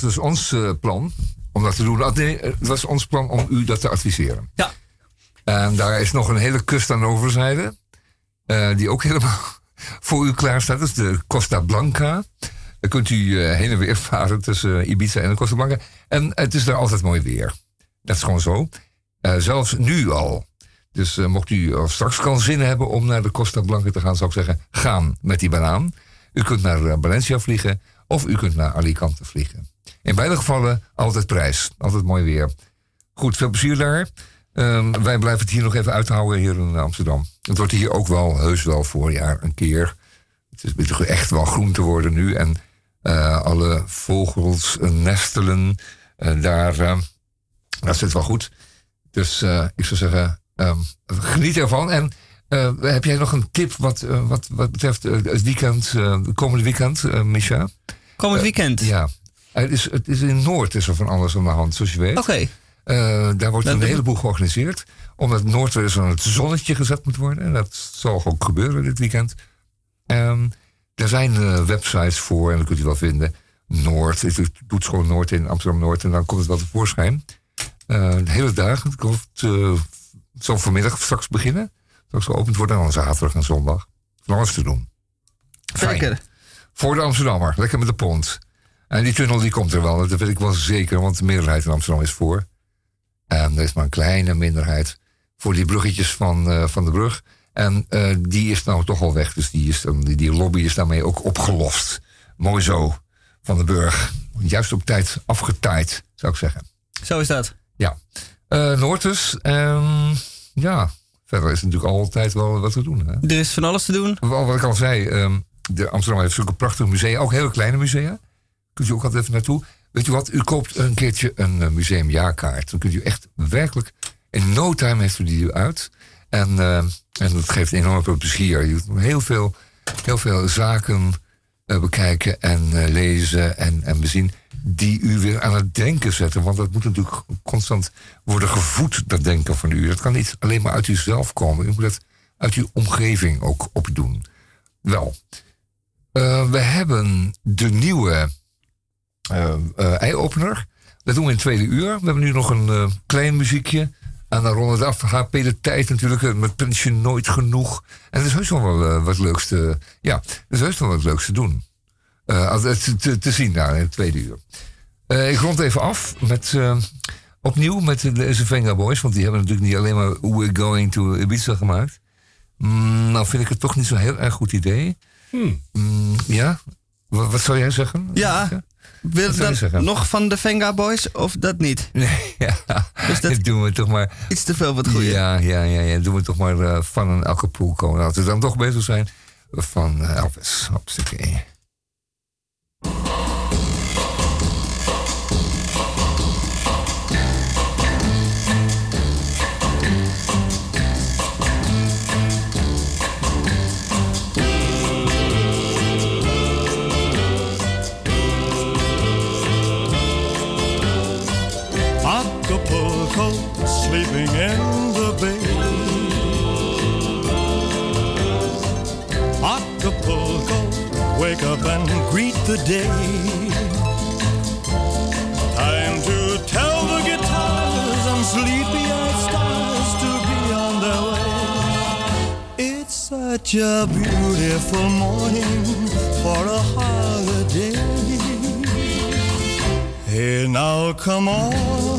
was dus ons eh, plan om dat te doen. Ah, Nee, het was ons plan om u dat te adviseren. Ja. En daar is nog een hele kust aan de overzijde. eh, die ook helemaal voor u klaar staat. Dat is de Costa Blanca. Dan kunt u eh, heen en weer varen tussen Ibiza en de Costa Blanca. En het is daar altijd mooi weer. Dat is gewoon zo. Zelfs nu al. Dus mocht u straks kan zin hebben om naar de Costa Blanca te gaan, zou ik zeggen, gaan met die banaan. U kunt naar Valencia vliegen of u kunt naar Alicante vliegen. In beide gevallen altijd prijs. Altijd mooi weer. Goed, veel plezier daar. Ehm, wij blijven het hier nog even uithouden hier in Amsterdam. Het wordt hier ook wel heus wel voorjaar een keer. Het is echt wel groen te worden nu. En eh, alle vogels nestelen eh, daar. eh, dat zit wel goed. Dus ik zou zeggen, ehm, geniet ervan. En heb jij nog een tip wat, wat, wat betreft het weekend, komende weekend, Micha? Komend weekend. Ja. Het is, het is in Noord is er van alles aan de hand, zoals je weet. Oké. Eh, daar wordt Dat- een heleboel georganiseerd. Omdat Noord weer eens aan het zonnetje gezet moet worden. En dat zal ook gebeuren dit weekend. Ehm, er zijn eh, websites voor, en dat kunt u wel vinden. Noord, u doet gewoon Noord in Amsterdam Noord en dan komt het wel tevoorschijn. Eh de hele hoop het het zal vanmiddag straks beginnen. Straks geopend worden en dan zaterdag en zondag. Van alles te doen. Fijn. Zeker. Voor de Amsterdammer, lekker met de pont. En die tunnel die komt er wel, dat weet ik wel zeker, want de meerderheid in Amsterdam is voor. En er is maar een kleine minderheid voor die bruggetjes van, eh, van de brug. En eh, die is nou toch al weg, dus die, is dan, die, die lobby is daarmee ook opgelost. Mooi zo, van de burg. Juist op tijd afgetaaid, zou ik zeggen. Zo is dat. Ja. Eh Noord dus. Ehm, ja, verder is natuurlijk altijd wel wat te doen. Hè? Er is van alles te doen. Wel, Wat ik al zei, ehm, de Amsterdam heeft zulke prachtige musea, ook hele kleine musea. Kunt u ook altijd even naartoe. Weet je wat, u koopt een keertje een eh, museumjaarkaart. Dan kunt u echt werkelijk, in no time heeft u die uit. En, eh, en dat geeft enorm veel plezier. Je kunt heel veel, heel veel zaken eh, bekijken en lezen en, en bezien. Die u weer aan het denken zetten. Want dat moet natuurlijk constant worden gevoed, dat denken van u. Dat kan niet alleen maar uit uzelf komen. U moet dat uit uw omgeving ook opdoen. Wel, we hebben de nieuwe eh eh, eye-opener. Dat doen we in het tweede uur. We hebben nu nog een eh, klein muziekje. En dan ronden we het af. HP de tijd natuurlijk. Met pensioen nooit genoeg. En er is heus nog wel wat leuks te... Ja, er is heus nog wat leuks te doen. Te, te, zien daar in het tweede uur. Ik rond even af met... opnieuw met de, Venga Boys. Want die hebben natuurlijk niet alleen maar We're Going to Ibiza gemaakt. Mm, nou vind ik het toch niet zo'n heel erg goed idee. Mm, ja? Wat, wat zou jij zeggen? Ja. Wil dat, nog van de Venga Boys of dat niet? Nee, ja. Dus dat doen we toch maar. Iets te veel wat goeie. Ja, ja, ja. ja. Doen we toch maar uh, van een komen. Laten we dan toch bezig zijn van eh, Elvis op stuk 1. In the bay. Acapulco, wake up and greet the day. Time to tell the guitars and sleepy-eyed stars to be on their way. It's such a beautiful morning for a holiday. Hey, now come on,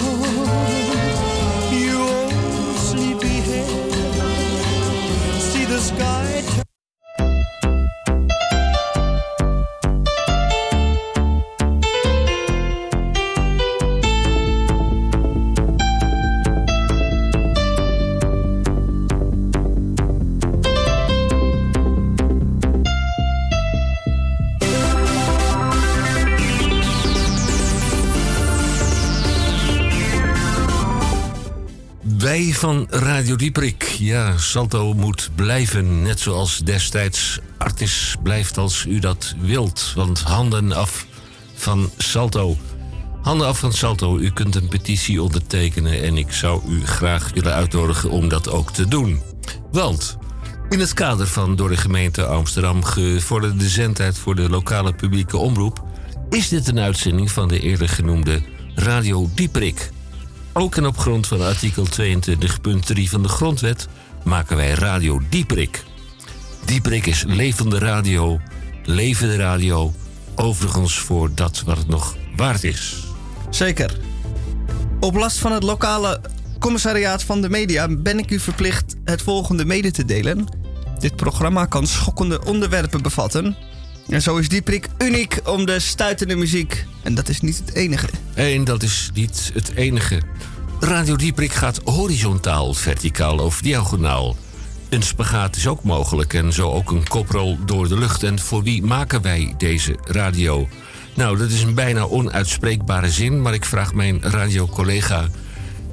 Van Radio Dieprik. Ja, Salto moet blijven. Net zoals destijds Artis blijft als u dat wilt. Want handen af van Salto. Handen af van Salto. U kunt een petitie ondertekenen. En ik zou u graag willen uitnodigen om dat ook te doen. Want in het kader van door de gemeente Amsterdam gevorderde zendtijd voor de lokale publieke omroep is dit een uitzending van de eerder genoemde Radio Dieprik. Ook en op grond van artikel 22.3 van de Grondwet maken wij Radio Dieprik. Dieprik is levende radio, levende radio, overigens voor dat wat het nog waard is. Zeker. Op last van het lokale commissariaat van de media ben ik u verplicht het volgende mede te delen. Dit programma kan schokkende onderwerpen bevatten. En zo is Dieprik uniek om de stuitende muziek. En dat is niet het enige. En dat is niet het enige. Radio Dieprik gaat horizontaal, verticaal of diagonaal. Een spagaat is ook mogelijk en zo ook een koprol door de lucht. En voor wie maken wij deze radio? Nou, dat is een bijna onuitspreekbare zin, maar ik vraag mijn radiocollega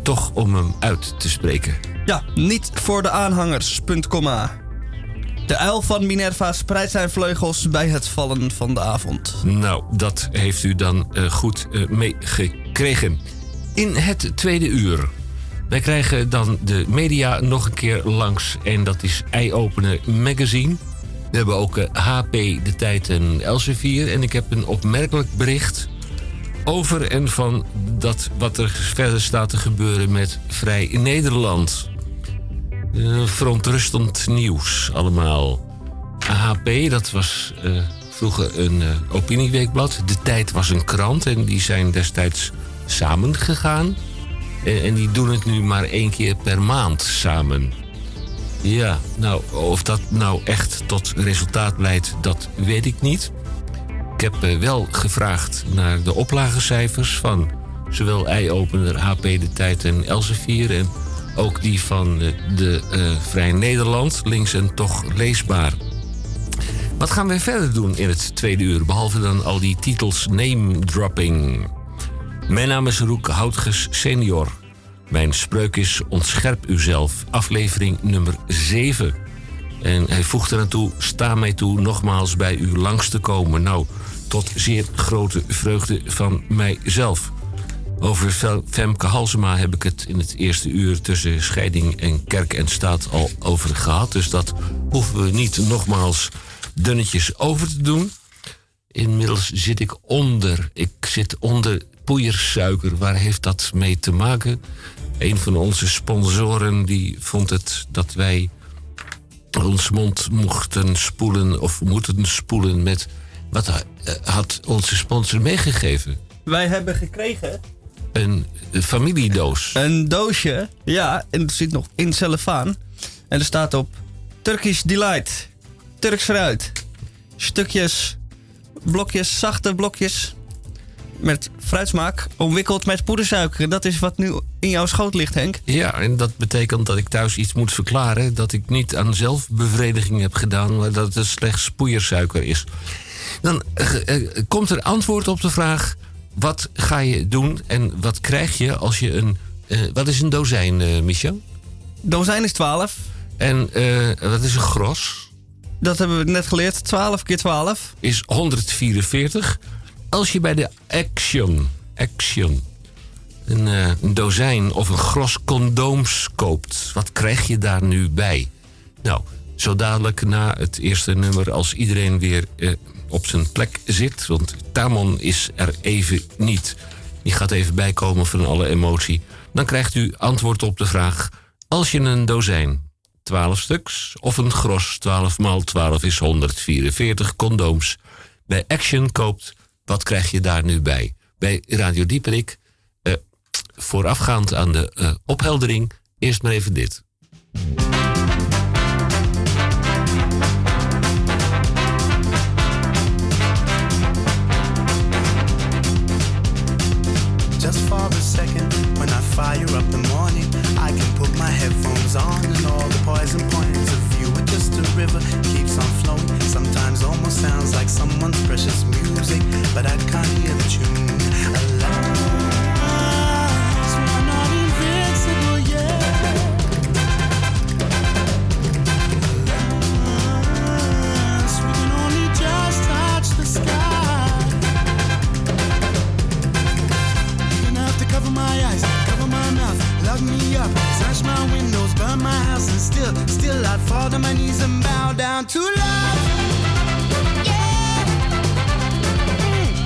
toch om hem uit te spreken. Ja, niet voor de aanhangers. Punt, komma. De uil van Minerva spreidt zijn vleugels bij het vallen van de avond. Nou, dat heeft u dan eh, goed eh, meegekregen. In het tweede uur. Wij krijgen dan de media nog een keer langs. En dat is Eye-Opener Magazine. We hebben ook eh, HP, De Tijd en Elsevier. En ik heb een opmerkelijk bericht over en van dat wat er verder staat te gebeuren met Vrij Nederland. Eh, verontrustend nieuws allemaal. AHP, dat was eh, vroeger een eh, opinieweekblad. De Tijd was een krant en die zijn destijds samengegaan. En, en die doen het nu maar één keer per maand samen. Ja, nou, of dat nou echt tot resultaat leidt, dat weet ik niet. Ik heb wel gevraagd naar de oplagecijfers van zowel Eye-Opener, HP De Tijd en Elsevier. En ook die van eh, de eh, Vrij Nederland, links en toch leesbaar. Wat gaan wij verder doen in het tweede uur, behalve dan al die titels name-dropping? Mijn naam is Roek Houtges senior. Mijn spreuk is Ontscherp uzelf, aflevering nummer 7. En hij voegt eraan toe, sta mij toe nogmaals bij u langs te komen. Nou, tot zeer grote vreugde van mijzelf. Over Femke Halsema heb ik het in het eerste uur tussen scheiding en kerk en staat al over gehad. Dus dat hoeven we niet nogmaals dunnetjes over te doen. Inmiddels zit ik onder. Ik zit onder poeiersuiker. Waar heeft dat mee te maken? Een van onze sponsoren die vond het dat wij ons mond mochten spoelen of moeten spoelen met. Wat eh, had onze sponsor meegegeven? Wij hebben gekregen Een familiedoos. een doosje. Ja, en het zit nog in cellofaan. En er staat op Turkish Delight. Turks fruit. Stukjes, blokjes, zachte blokjes. Met fruitsmaak. Omwikkeld met poedersuiker. Dat is wat nu in jouw schoot ligt, Henk. Ja, en dat betekent dat ik thuis iets moet verklaren. Dat ik niet aan zelfbevrediging heb gedaan, maar dat het slechts poeiersuiker is. Dan eh, eh, komt er antwoord op de vraag: wat ga je doen en wat krijg je als je een. eh, wat is een dozijn, eh Michel? Dozijn is 12. En eh, wat is een gros? Dat hebben we net geleerd. 12 keer 12. Is 144. Als je bij de Action, Action een, een dozijn of een gros condooms koopt, wat krijg je daar nu bij? Nou, zo dadelijk na het eerste nummer, als iedereen weer op zijn plek zit, want Tamon is er even niet. Die gaat even bijkomen van alle emotie. Dan krijgt u antwoord op de vraag: als je een dozijn 12 stuks of een gros 12 maal 12 is 144 condooms bij Action koopt, wat krijg je daar nu bij? Bij Radio Dieperik, eh, voorafgaand aan de eh, opheldering, eerst maar even dit. Just for a second, when I fire up the morning, I can put my headphones on and all the poison points of view are just a river keeps on flowing. Sometimes almost sounds like someone's precious music, but I can't hear the tune. Alas, we dug me up, smashed my windows, burned my house, and still, still I'd fall to my knees and bow down to love. Yeah, mm.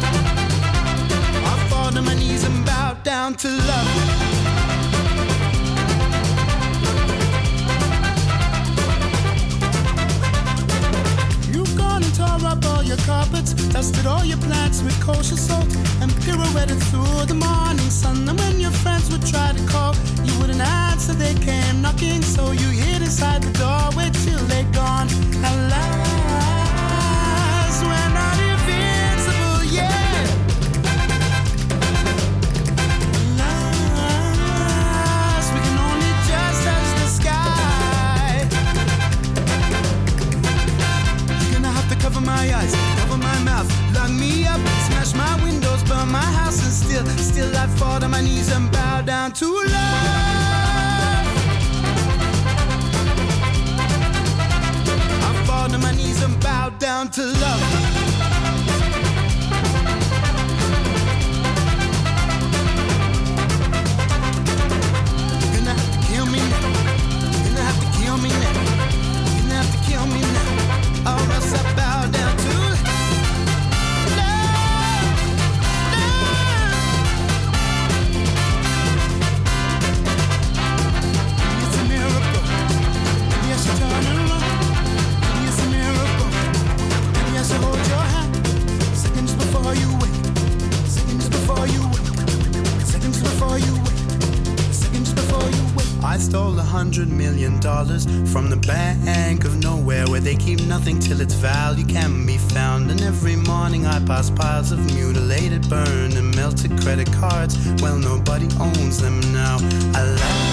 I'd fall to my knees and bow down to love. Tore up all your carpets, dusted all your plants with kosher salt, and pirouetted through the morning sun. And when your friends would try to call, you wouldn't answer, they came knocking. So you hid inside the doorway till they're gone. Alas, we're not my eyes, cover my mouth, lock me up, smash my windows, burn my house, and still, still I fall to my knees and bow down to love. I fall to my knees and bow down to love. Dollars from the bank of nowhere where they keep nothing till its value can be found. And every morning I pass piles of mutilated, burned, and melted credit cards. Well, nobody owns them now. I'm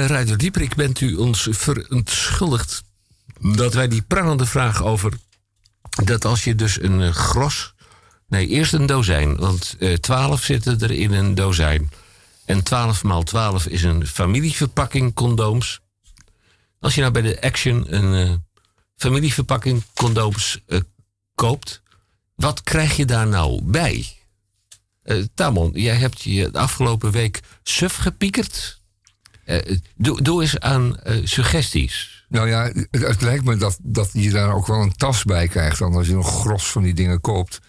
Eh, Radio Dieprik bent u ons verontschuldigd dat wij die prangende vraag over dat als je dus een eh, gros, nee eerst een dozijn, want eh 12 zitten er in een dozijn en 12 maal 12 is een familieverpakking condooms. Als je nou bij de Action een familieverpakking condooms koopt, wat krijg je daar nou bij? Tamon, jij hebt je de afgelopen week suf gepiekerd. Eh, doe, doe eens aan eh, suggesties. Nou ja, het, het lijkt me dat, dat je daar ook wel een tas bij krijgt. Dan als je een gros van die dingen koopt.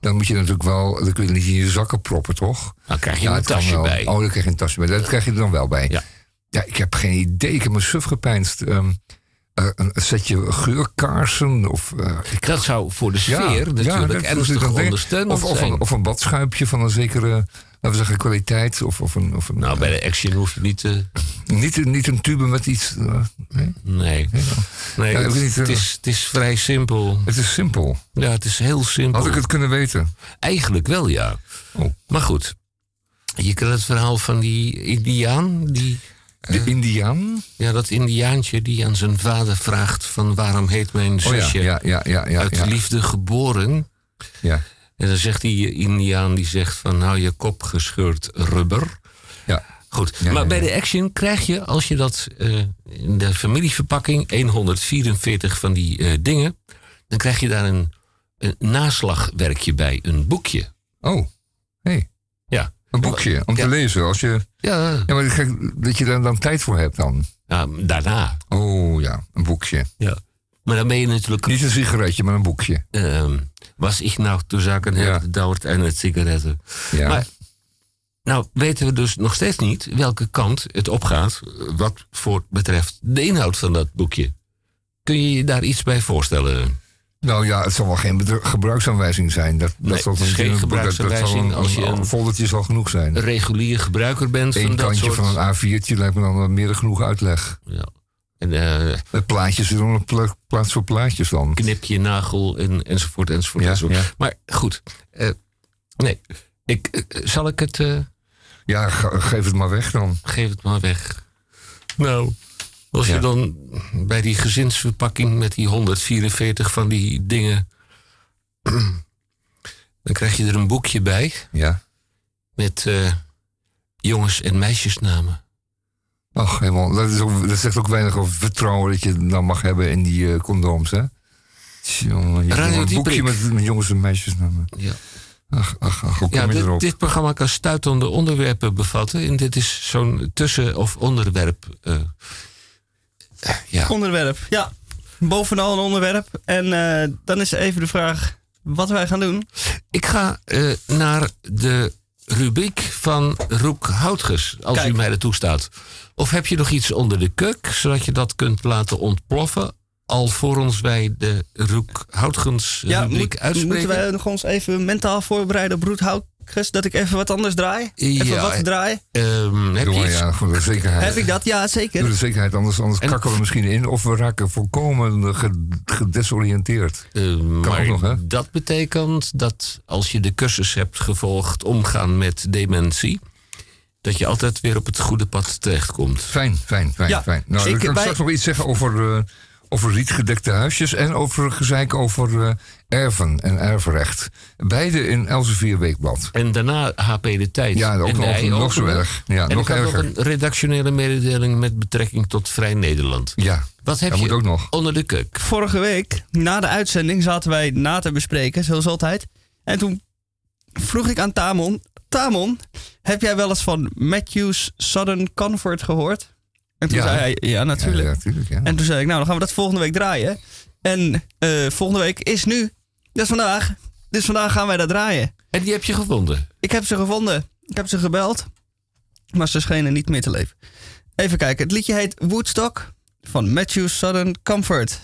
Dan moet je natuurlijk wel, dan kun je niet in je zakken proppen, toch? Dan krijg je Ja, een tasje wel. bij. Oh, dan krijg je een tasje bij. Dat krijg je er dan wel bij. Ja. Ja, ik heb geen idee. Ik heb me suf gepijnst. Ehm, eh, een setje geurkaarsen of... eh, ik- Dat zou voor de ja, sfeer ja, natuurlijk dat- ernstig ondersteunend of, of, zijn. een, of een badschuipje van een zekere, laten we zeggen, kwaliteit. Of, of een, of een, nou, eh, bij de Action hoef je niet te... niet, niet een tube met iets... eh, nee? Nee. nee Ja, het, het eh, is, het is vrij simpel. Het is simpel. Ja, het is heel simpel. Had ik het kunnen weten? Eigenlijk wel, ja. Oh. Maar goed. Je kent het verhaal van die indiaan. Die, De Indiaan? ja, dat indiaantje die aan zijn vader vraagt van... waarom heet mijn Oh zusje ja, ja, ja. ja, uit liefde geboren? ja. En dan zegt die indiaan, die zegt van... nou, je kop gescheurd rubber. ja. Goed, maar bij de Action krijg je, als je dat eh, in de familieverpakking, 144 van die eh, dingen, dan krijg je daar een, een naslagwerkje bij, een boekje. Oh, hey. Een boekje om Ja. te lezen. Als je, ja, ja, maar kijk, dat je daar dan tijd voor hebt dan. ja daarna. Oh ja, een boekje. Ja. Maar dan ben je natuurlijk. Niet een sigaretje, maar een boekje. ehm, was ik nou te zaken Ja. gedauerd en het sigaretten. Ja. Maar nou weten we dus nog steeds niet welke kant het opgaat, wat voor betreft de inhoud van dat boekje. Kun je je daar iets bij voorstellen? Nou ja, het zal wel geen gebruiksaanwijzing zijn. Dat, Nee, dat zal het is geen dat- dat gebruiksaanwijzing een- als je een, een- foldertje zal genoeg zijn. Een regulier gebruiker bent van Eén dat kantje soort... van een A4'tje lijkt me dan wel meer dan genoeg uitleg. Ja. En eh, Met plaatjes, er nog een pla- plaats voor plaatjes dan. knip je nagel en, enzovoort, enzovoort, Ja, enzovoort. ja. Maar goed, eh, nee. Ik, eh, zal ik het... Ja, ge- geef het maar weg dan. geef het maar weg. Nou, als Ja. je dan bij die gezinsverpakking met die 144 van die dingen... dan krijg je er een boekje bij Ja. met eh, jongens- en meisjesnamen. Ach, helemaal. Dat, is ook, dat zegt ook weinig over vertrouwen dat je dan mag hebben in die eh, condooms, hè? Jongen, je Radio een boekje met, met jongens en meisjesnamen. Ja. Ach, ach, ach, Ja, dit, programma kan stuitende onderwerpen bevatten. En dit is zo'n tussen- of onderwerp. eh, ja. Onderwerp, ja. Bovenal een onderwerp. En eh, dan is even de vraag wat wij gaan doen. Ik ga eh, naar de rubriek van Roek Houtges, als Kijk. u mij dat toestaat. Of heb je nog iets onder de kuk, zodat je dat kunt laten ontploffen... alvorens wij de Roek Houtgens Ja, rubriek moet- uitspreken? moeten wij nog ons even mentaal voorbereiden op Dat ik even wat anders draai? Even Ja, wat draai? Ehm, heb je Jongen, iets? ja, voor de zekerheid. Heb ik dat? Ja, Voor zeker. de zekerheid, anders, anders En- kakken we misschien in. Of we raken volkomen ge- gedesoriënteerd. Eh, maar ook nog, hè? dat betekent dat als je de cursus hebt gevolgd omgaan met dementie, dat je altijd weer op het goede pad terechtkomt. Fijn, fijn, fijn, Ja, fijn. Nou, kan ik bij- straks nog iets zeggen over, eh, over rietgedekte huisjes... en over gezeik over eh, erven en erfrecht. Beide in Elsevier Weekblad. En daarna HP de tijd. Ja, ook en nog, nog zo erg. Ja, en nog ik had erger. nog een redactionele mededeling met betrekking tot Vrij Nederland. Ja, Wat heb dat je moet ook nog. onder de kuk? Vorige week, na de uitzending, zaten wij na te bespreken, zoals altijd. En toen vroeg ik aan Tamon... Tamon, heb jij wel eens van Matthews Southern Comfort gehoord? En toen Ja. zei hij, ja, natuurlijk. Ja, natuurlijk, ja. En toen zei ik, nou, dan gaan we dat volgende week draaien. En eh, volgende week is nu. Dat is vandaag. Dus vandaag gaan wij dat draaien. En die heb je gevonden. Ik heb ze gevonden. Ik heb ze gebeld. Maar ze schenen niet meer te leven. Even kijken. Het liedje heet Woodstock van Matthew Southern Comfort.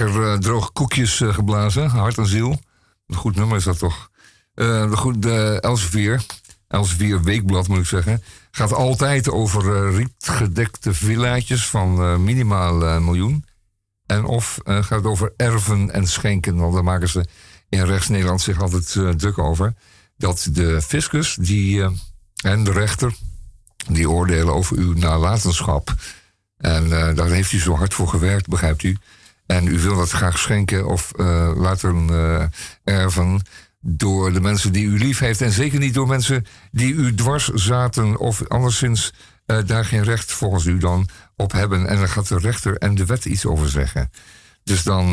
Eh, droge koekjes eh, geblazen. Hart en ziel. Een goed nummer is dat toch? Uh, goed, de Elsevier, Elsevier Weekblad moet ik zeggen, gaat altijd over uh, rietgedekte villaatjes van uh, minimaal miljoen. En of gaat het over erven en schenken, want daar maken ze in rechts-Nederland zich altijd druk over. Dat de fiscus die, en de rechter die oordelen over uw nalatenschap. En daar heeft u zo hard voor gewerkt, begrijpt u. En u wil dat graag schenken of eh, laten eh, erven door de mensen die u lief heeft. En zeker niet door mensen die u dwars zaten of anderszins eh, daar geen recht volgens u dan op hebben. En dan gaat de rechter en de wet iets over zeggen. Dus dan,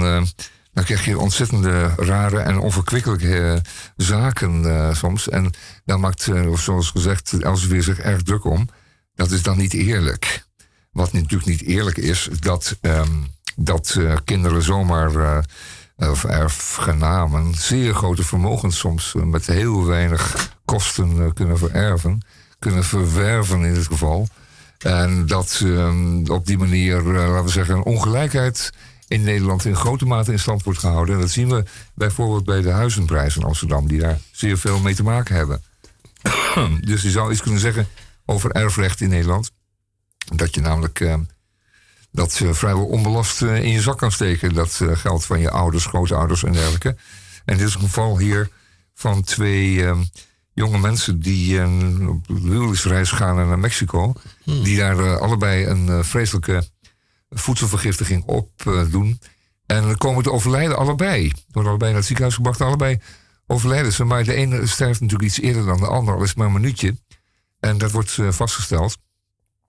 dan krijg je ontzettende rare en onverkwikkelijke zaken soms. En daar maakt, zoals gezegd, Elsevier zich erg druk om. Dat is dan niet eerlijk. Wat natuurlijk niet eerlijk is, dat, ehm, dat eh, kinderen zomaar, eh, of erfgenamen, zeer grote vermogens soms eh, met heel weinig kosten kunnen vererven. Kunnen verwerven in dit geval. En dat ehm, op die manier, laten we zeggen, een ongelijkheid in Nederland in grote mate in stand wordt gehouden. En dat zien we bijvoorbeeld bij de huizenprijs in Amsterdam, die daar zeer veel mee te maken hebben. dus je zou iets kunnen zeggen over erfrecht in Nederland. Dat je namelijk eh, dat ze vrijwel onbelast eh, in je zak kan steken. Dat eh, geld van je ouders, grootouders en dergelijke. En dit is een geval hier van twee eh, jonge mensen die eh, op huwelijksreis gaan naar Mexico. Die daar eh, allebei een vreselijke voedselvergiftiging op doen. En dan komen te overlijden allebei. Worden allebei naar het ziekenhuis gebracht. Allebei overlijden ze. Maar de ene sterft natuurlijk iets eerder dan de ander. Al is maar een minuutje. En dat wordt vastgesteld.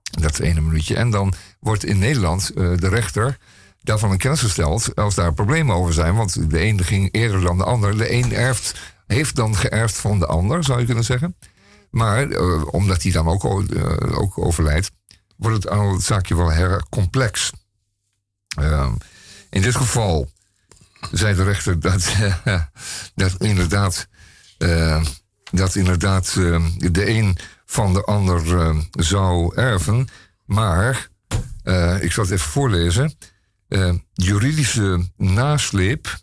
Dat ene minuutje. En dan wordt in Nederland eh, de rechter daarvan een kennis gesteld als daar problemen over zijn. Want de een ging eerder dan de ander. De een erft, heeft dan geërfd van de ander, zou je kunnen zeggen. Maar eh, omdat hij dan ook, eh, ook overlijdt, wordt het, al het zaakje wel heel complex. Ehm, in dit geval zei de rechter dat, dat inderdaad, eh, dat inderdaad eh, de een van de ander zou erven. Maar, eh, ik zal het even voorlezen. Eh, juridische nasleep.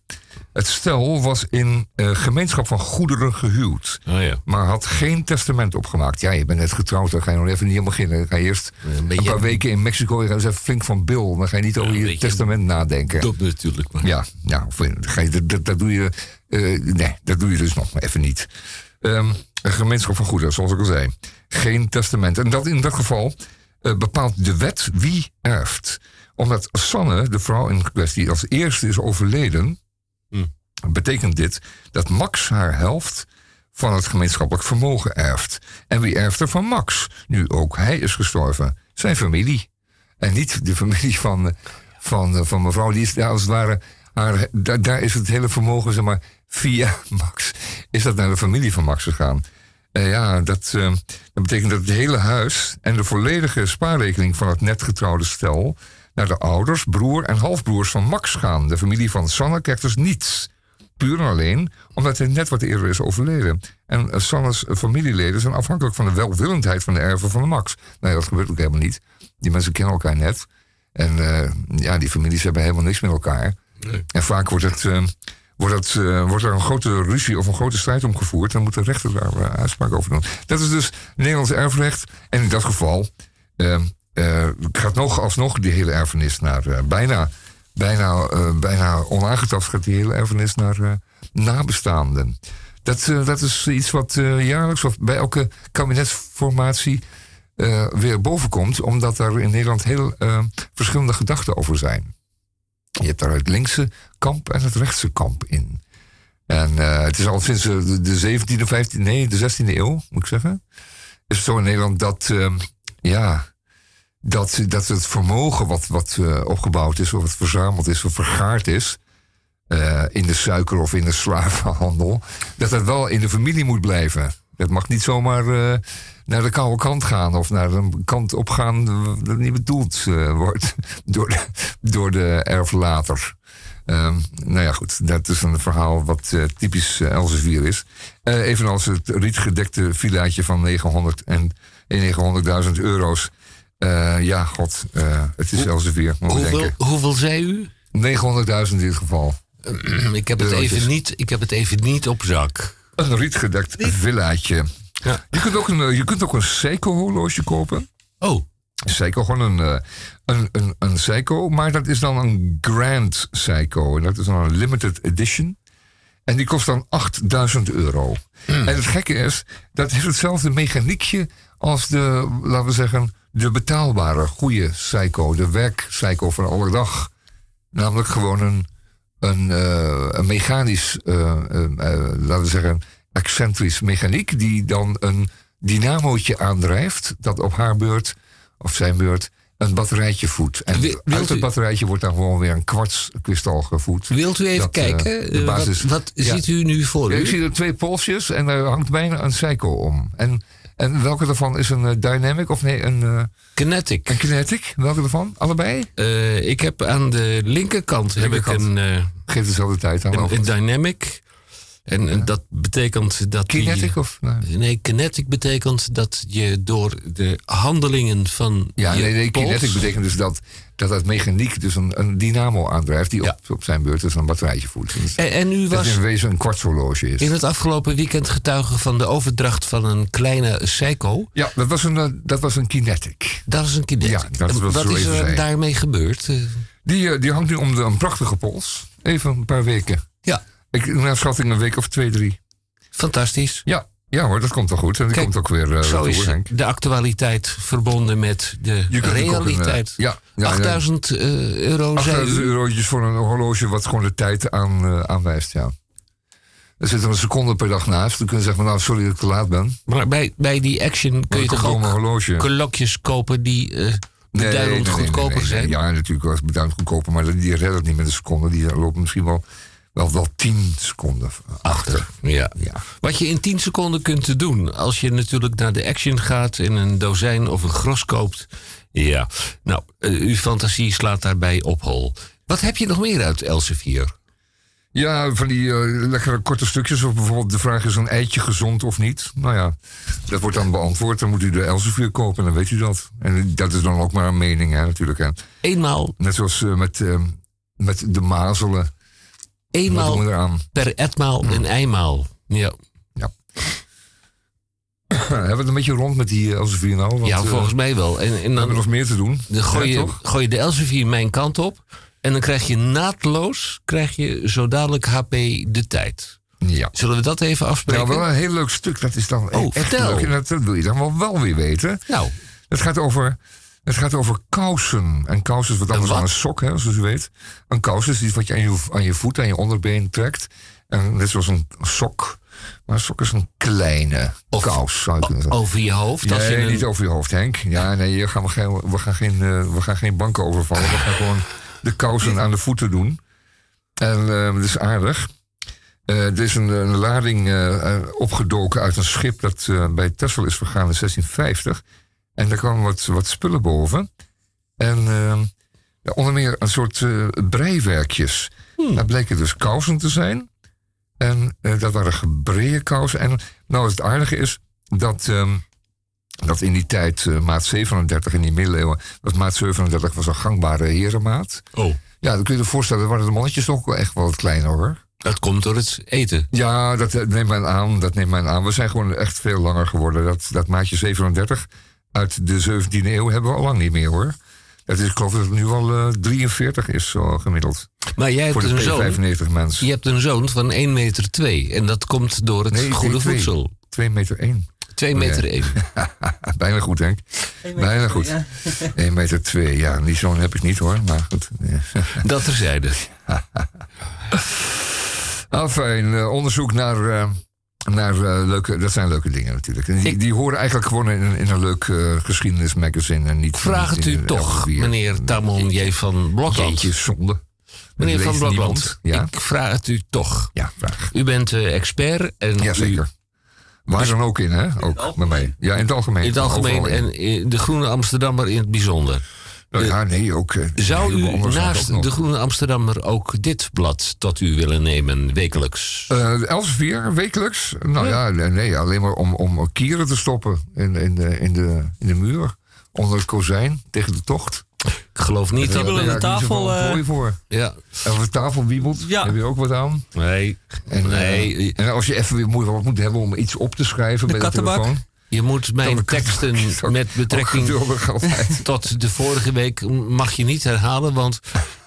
Het stel was in eh, gemeenschap van goederen gehuwd. Oh ja. Maar had geen testament opgemaakt. Ja, je bent net getrouwd, dan ga je nog even niet helemaal beginnen. Dan ga je eerst een, paar weken in Mexico, je gaat eens even flink van bil. Dan ga je niet over je testament nadenken. Dat natuurlijk. Maar. Ja, ja of, ga je, dat, dat, doe je. nee, dat doe je dus nog even niet. Ehm, een gemeenschap van goederen, zoals ik al zei. Geen testament. En dat in dat geval bepaalt de wet wie erft. Omdat Sanne, de vrouw in kwestie, als eerste is overleden. Betekent dit dat Max haar helft van het gemeenschappelijk vermogen erft. En wie erft er van Max? Nu ook hij is gestorven. Zijn familie. En niet de familie van, eh, van, eh, van mevrouw. Die is daar als het ware. Haar, daar, daar is het hele vermogen, zeg maar, via Max. Is dat naar de familie van Max gegaan? Eh, ja, dat, eh, dat betekent dat het hele huis en de volledige spaarrekening van het net getrouwde stel naar de ouders, broer en halfbroers van Max gaan. De familie van Sanne krijgt dus niets. Puur en alleen omdat hij net wat eerder is overleden. En eh, Sanne's familieleden zijn afhankelijk van de welwillendheid van de erven van de Max. Nou ja, dat gebeurt ook helemaal niet. Die mensen kennen elkaar net. En ja, die families hebben helemaal niks met elkaar. En vaak wordt, het, wordt, het, eh, wordt er een grote ruzie of een grote strijd om gevoerd. Dan moet de rechter daar eh, uitspraak over doen. Dat is dus Nederlands erfrecht. En in dat geval eh, eh, gaat nog alsnog die hele erfenis naar eh, bijna, bijna, eh, bijna onaangetast gaat die hele erfenis naar eh, nabestaanden. Dat, eh, dat is iets wat eh, jaarlijks of bij elke kabinetsformatie eh, weer bovenkomt, omdat er in Nederland heel eh, verschillende gedachten over zijn. Je hebt daar het linkse kamp en het rechtse kamp in. En eh, het is al sinds eh, de, de 17e, 15e, nee, de 16e eeuw, moet ik zeggen. Is het zo in Nederland dat, eh, ja, dat, dat het vermogen wat, wat eh, opgebouwd is, of wat verzameld is, of vergaard is. in de suiker of in de slavenhandel. dat dat wel in de familie moet blijven. Dat mag niet zomaar naar de koude kant gaan of naar een kant opgaan dat niet bedoeld eh, wordt door de, door de erflater. Ehm, nou ja, goed, dat is een verhaal wat eh, typisch uh, Elsevier is. Eh, evenals het rietgedekte villaatje van 900 en 900.000 euro's. Eh, ja, god, eh, het is Elsevier, moet je Hoeveel, denken. hoeveel zei u? 900.000 in dit geval. ik, heb het even niet, ik heb het even niet op zak. Een rietgedekt villaatje. Ja. Je kunt ook een, eh, je kunt ook een Seiko-horloge kopen. Oh, Seiko, gewoon een, eh, een, een, een Seiko. Maar dat is dan een Grand Seiko. En dat is dan een limited edition. En die kost dan 8000 euro. En het gekke is, dat heeft hetzelfde mechaniekje als de, laten we zeggen, de betaalbare, goede Seiko. De werk Seiko van alle dag. Namelijk gewoon een, een, eh, een mechanisch, laten we zeggen, excentrisch mechaniek. Die dan een dynamootje aandrijft. Dat op haar beurt, of zijn beurt, een batterijtje voedt. En Wi- wilt uit het batterijtje wordt dan gewoon weer een kwartskristal gevoed. Wilt u even Dat, eh, kijken? Eh, basis- wat wat Ja. ziet u nu voor Ja, u? ik zie er twee polsjes en er hangt bijna een cycle om. En, en welke daarvan is een eh, dynamic of nee, een, Kinetic. een kinetic? Welke daarvan? Allebei? Ik heb aan de linkerkant, heb ik een, Geeft dezelfde tijd aan. een, dynamic. En, en dat betekent dat Kinetic of? Nee, Nee, kinetic betekent dat je door de handelingen van ja, je nee, nee pols- kinetic betekent dus dat, dat mechaniek dus een, een dynamo aandrijft die Ja. op, op zijn beurt dus een batterijtje voedt. Dus En, en u was in wezen een kwartshorloge is. in het afgelopen weekend getuige van de overdracht van een kleine Seiko. Ja, dat was een, eh, dat was een kinetic. Dat is een kinetic. Ja, dat is wat is er zei. daarmee gebeurd? Die, eh, die hangt nu om de, een prachtige pols. Even een paar weken. ja, Ik, naar schatting een week of twee, drie. fantastisch. Ja, ja hoor, dat komt wel goed. En die Kijk, komt ook weer eh Zo is de actualiteit verbonden met de een, eh, realiteit. ja, ja, 8000 eh, euro, zei 8000 u. eurotjes voor een horloge wat gewoon de tijd aan, aanwijst, ja. Er zit er een seconde per dag naast. Dan kun je zeggen, nou, sorry dat ik te laat ben. Maar bij, bij die Action kun je toch ook horloge. klokjes kopen die eh beduidend goedkoper nee, zijn? nee. Ja, natuurlijk eens beduidend goedkoper. Maar die redden het niet met een seconde. Die lopen misschien wel, wel, wel 10 seconden achter. Ja. Ja. Wat je in 10 seconden kunt doen, als je natuurlijk naar de Action gaat en een dozijn of een gros koopt. Ja, nou, eh, uw fantasie slaat daarbij op hol. Wat heb je nog meer uit Elsevier? Ja, van die eh, lekkere korte stukjes. Of bijvoorbeeld de vraag is een eitje gezond of niet? Nou ja, dat wordt dan beantwoord. Dan moet u de Elsevier kopen en dan weet u dat. En dat is dan ook maar een mening, hè, natuurlijk. Hè. Eenmaal, Net zoals eh, met, met de mazelen. Eenmaal we per etmaal een eimaal. Ja, Ja. Hebben we het een beetje rond met die Elsevier nou? Want, ja eh, volgens mij wel. En, en we hebben dan, nog meer te doen. dan gooi, Ja, je, gooi je de Elsevier mijn kant op. En dan krijg je naadloos, krijg je zo dadelijk HP de tijd. Ja. Zullen we dat even afspreken? Nou, wel een heel leuk stuk. Dat is dan Oh, echt vertel. leuk. En dat wil je dan wel, wel weer weten. Nou, Het gaat over, het gaat over kousen. En kousen is wat anders dan een sok, hè, zoals u weet. Een kous is iets wat je aan je, aan je voet, aan je onderbeen trekt. En net zoals een sok. Maar een sok is een kleine Of- kous, zou je over je hoofd. Als je Nee, een- niet over je hoofd, Henk. Ja, nee, hier gaan we, geen, we, gaan geen, eh, we gaan geen banken overvallen. We gaan gewoon de kousen aan de voeten doen. En eh, dat is aardig. Eh, er is een, een lading opgedoken uit een schip dat bij Texel is vergaan in 1650. En daar kwamen wat, wat spullen boven. En eh, ja, onder meer een soort eh, breiwerkjes. Daar bleken dus kousen te zijn. En eh, dat waren gebreide kousen. En nou, het aardige is dat, ehm, dat in die tijd eh, maat 37 in die middeleeuwen... was maat 37 was een gangbare herenmaat. Oh, Ja, dan kun je je voorstellen, waren de mannetjes toch wel echt wel wat kleiner hoor. dat komt door het eten. Ja, dat neemt men aan. Dat neemt men aan. We zijn gewoon echt veel langer geworden. Dat, dat maatje 37 uit de 17e eeuw hebben we al lang niet meer hoor. Dat is, ik geloof dat het nu al eh, 43 is zo gemiddeld. Maar jij hebt een zoon. P95 mens. Je hebt een zoon van 1 meter 2. En dat komt door het Nee, goede twee. voedsel. 2 meter 1. 2 meter 1. Bijna goed, Henk. Bijna goed. 1 meter 2. Ja, die zo'n heb ik niet hoor. Maar goed. Dat terzijde. Enfin, eh, onderzoek naar, eh, naar eh, leuke... Dat zijn leuke dingen natuurlijk. En die, Ik- die horen eigenlijk gewoon in, in een leuk eh, geschiedenismagazine. En niet Vraag het in u toch, meneer Tamon J. van Blokland. Jeetje, zonde. Meneer van Blokland. Ja? ik vraag het u toch. Ja, vraag. U bent eh, expert en Ja, u- zeker. Waar dan ook in, hè? Ook bij mij. Ja, in het algemeen. in het algemeen in. en eh, de Groene Amsterdammer in het bijzonder. Ja, nee, ook... eh, Zou u naast ook de Groene Amsterdammer ook dit blad tot u willen nemen, wekelijks? Eh Elsevier, wekelijks? Nou ja, nee, nee, alleen maar om, om kieren te stoppen in, in, de, in, de, in de muur. Onder het kozijn, tegen de tocht. Ik geloof niet dat... Wiebelende Daar heb ik niet tafel, eh, prooi voor. Ja, En als de tafel wiebelt, Ja. heb je ook wat aan. nee. En, eh, nee, en als je even weer moe- wat moet hebben om iets op te schrijven De bij de kattenbak. telefoon. Je moet mijn teksten met betrekking tot de vorige week mag je niet herhalen, want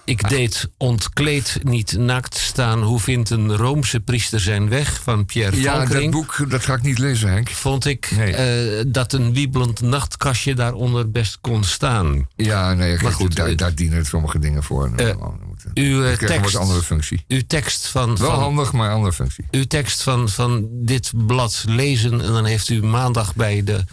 ik deed ontkleed niet naakt staan. Hoe vindt een Roomse priester zijn weg van Pierre Ja, dat Valkering? boek dat ga ik niet lezen, Henk. Vond ik Nee. eh, dat een wiebelend nachtkastje daaronder best kon staan. Ja, nee, Maar goed, daar, eh, daar dienen sommige dingen voor. Moeten- Uw, eh, een tekst, wat andere functie. uw tekst van, Wel van, handig, maar andere functie. uw tekst van, van dit blad lezen en dan heeft u maandag bij de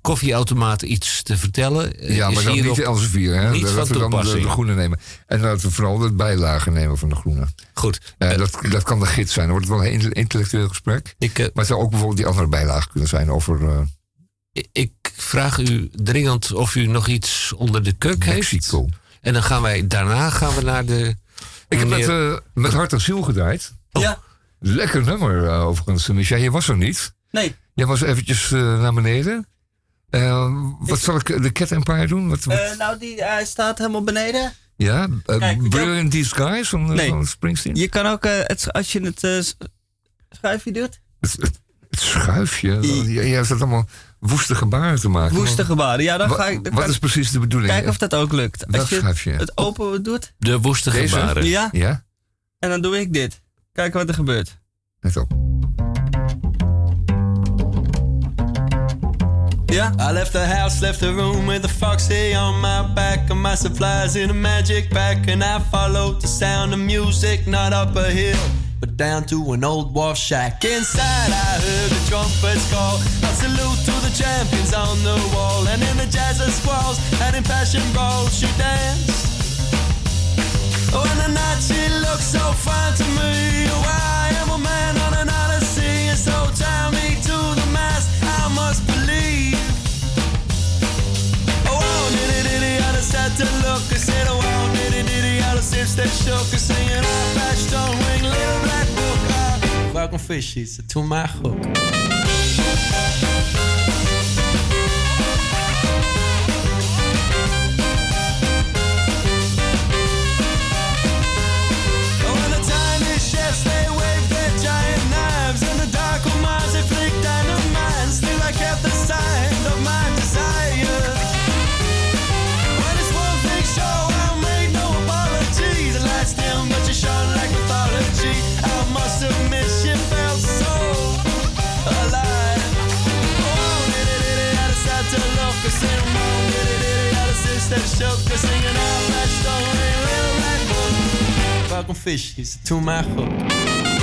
koffieautomaat iets te vertellen. eh, Ja, maar dan niet Elsevier. Hè? niet dat van we dan de, groene nemen. En dat we vooral de bijlagen nemen van de groene. Goed. Eh, dat, dat kan de gids zijn. Dan wordt het wel een intel- intellectueel gesprek. ik, Maar het zou ook bijvoorbeeld die andere bijlagen kunnen zijn over ik- vraag u dringend of u nog iets onder de kuk heeft. En dan gaan wij daarna gaan we naar de. Ik heb met, eh, met hart en ziel gedraaid. Ja. Lekker nummer eh, overigens. Michel, je was er niet. Nee. Jij was eventjes eh, naar beneden. Wat zal ik de Cat Empire doen? Wat, wat- Eh, nou, die, hij staat helemaal beneden. ja, kijk, Brilliant Disguise van, Nee. van Springsteen. Je kan ook, het, als je het eh, schuifje doet, Het, het, het schuifje. Je, je hebt dat allemaal woeste gebaren te maken. woeste gebaren. Ja, dan ga ik dan wat is precies de bedoeling? kijken of dat ook lukt. Als je het open doet, De woeste Deze? gebaren. ja, Ja, en dan doe ik dit. Kijken wat er gebeurt. let op. Ja? I left the house, left the room with a foxy on my back and my supplies in a magic pack. And I followed the sound of music, not up a hill, but down to an old wharf shack. Inside, I heard the trumpets call. A salute to the champions on the wall. And in the jazz of squalls and in passion brawls, she danced. Oh, and the night she looked so fine to me. Oh, I am a man on an odyssey, so tie me to the mast. I must believe. Oh, wow, diddy diddy, I just had to look. I said, oh, they shook. I singing, I flashed on ring, little black book. Ah, Welcome fishies to my hook. That shook. I singing out, flashed on, little black book. Welcome fishies to my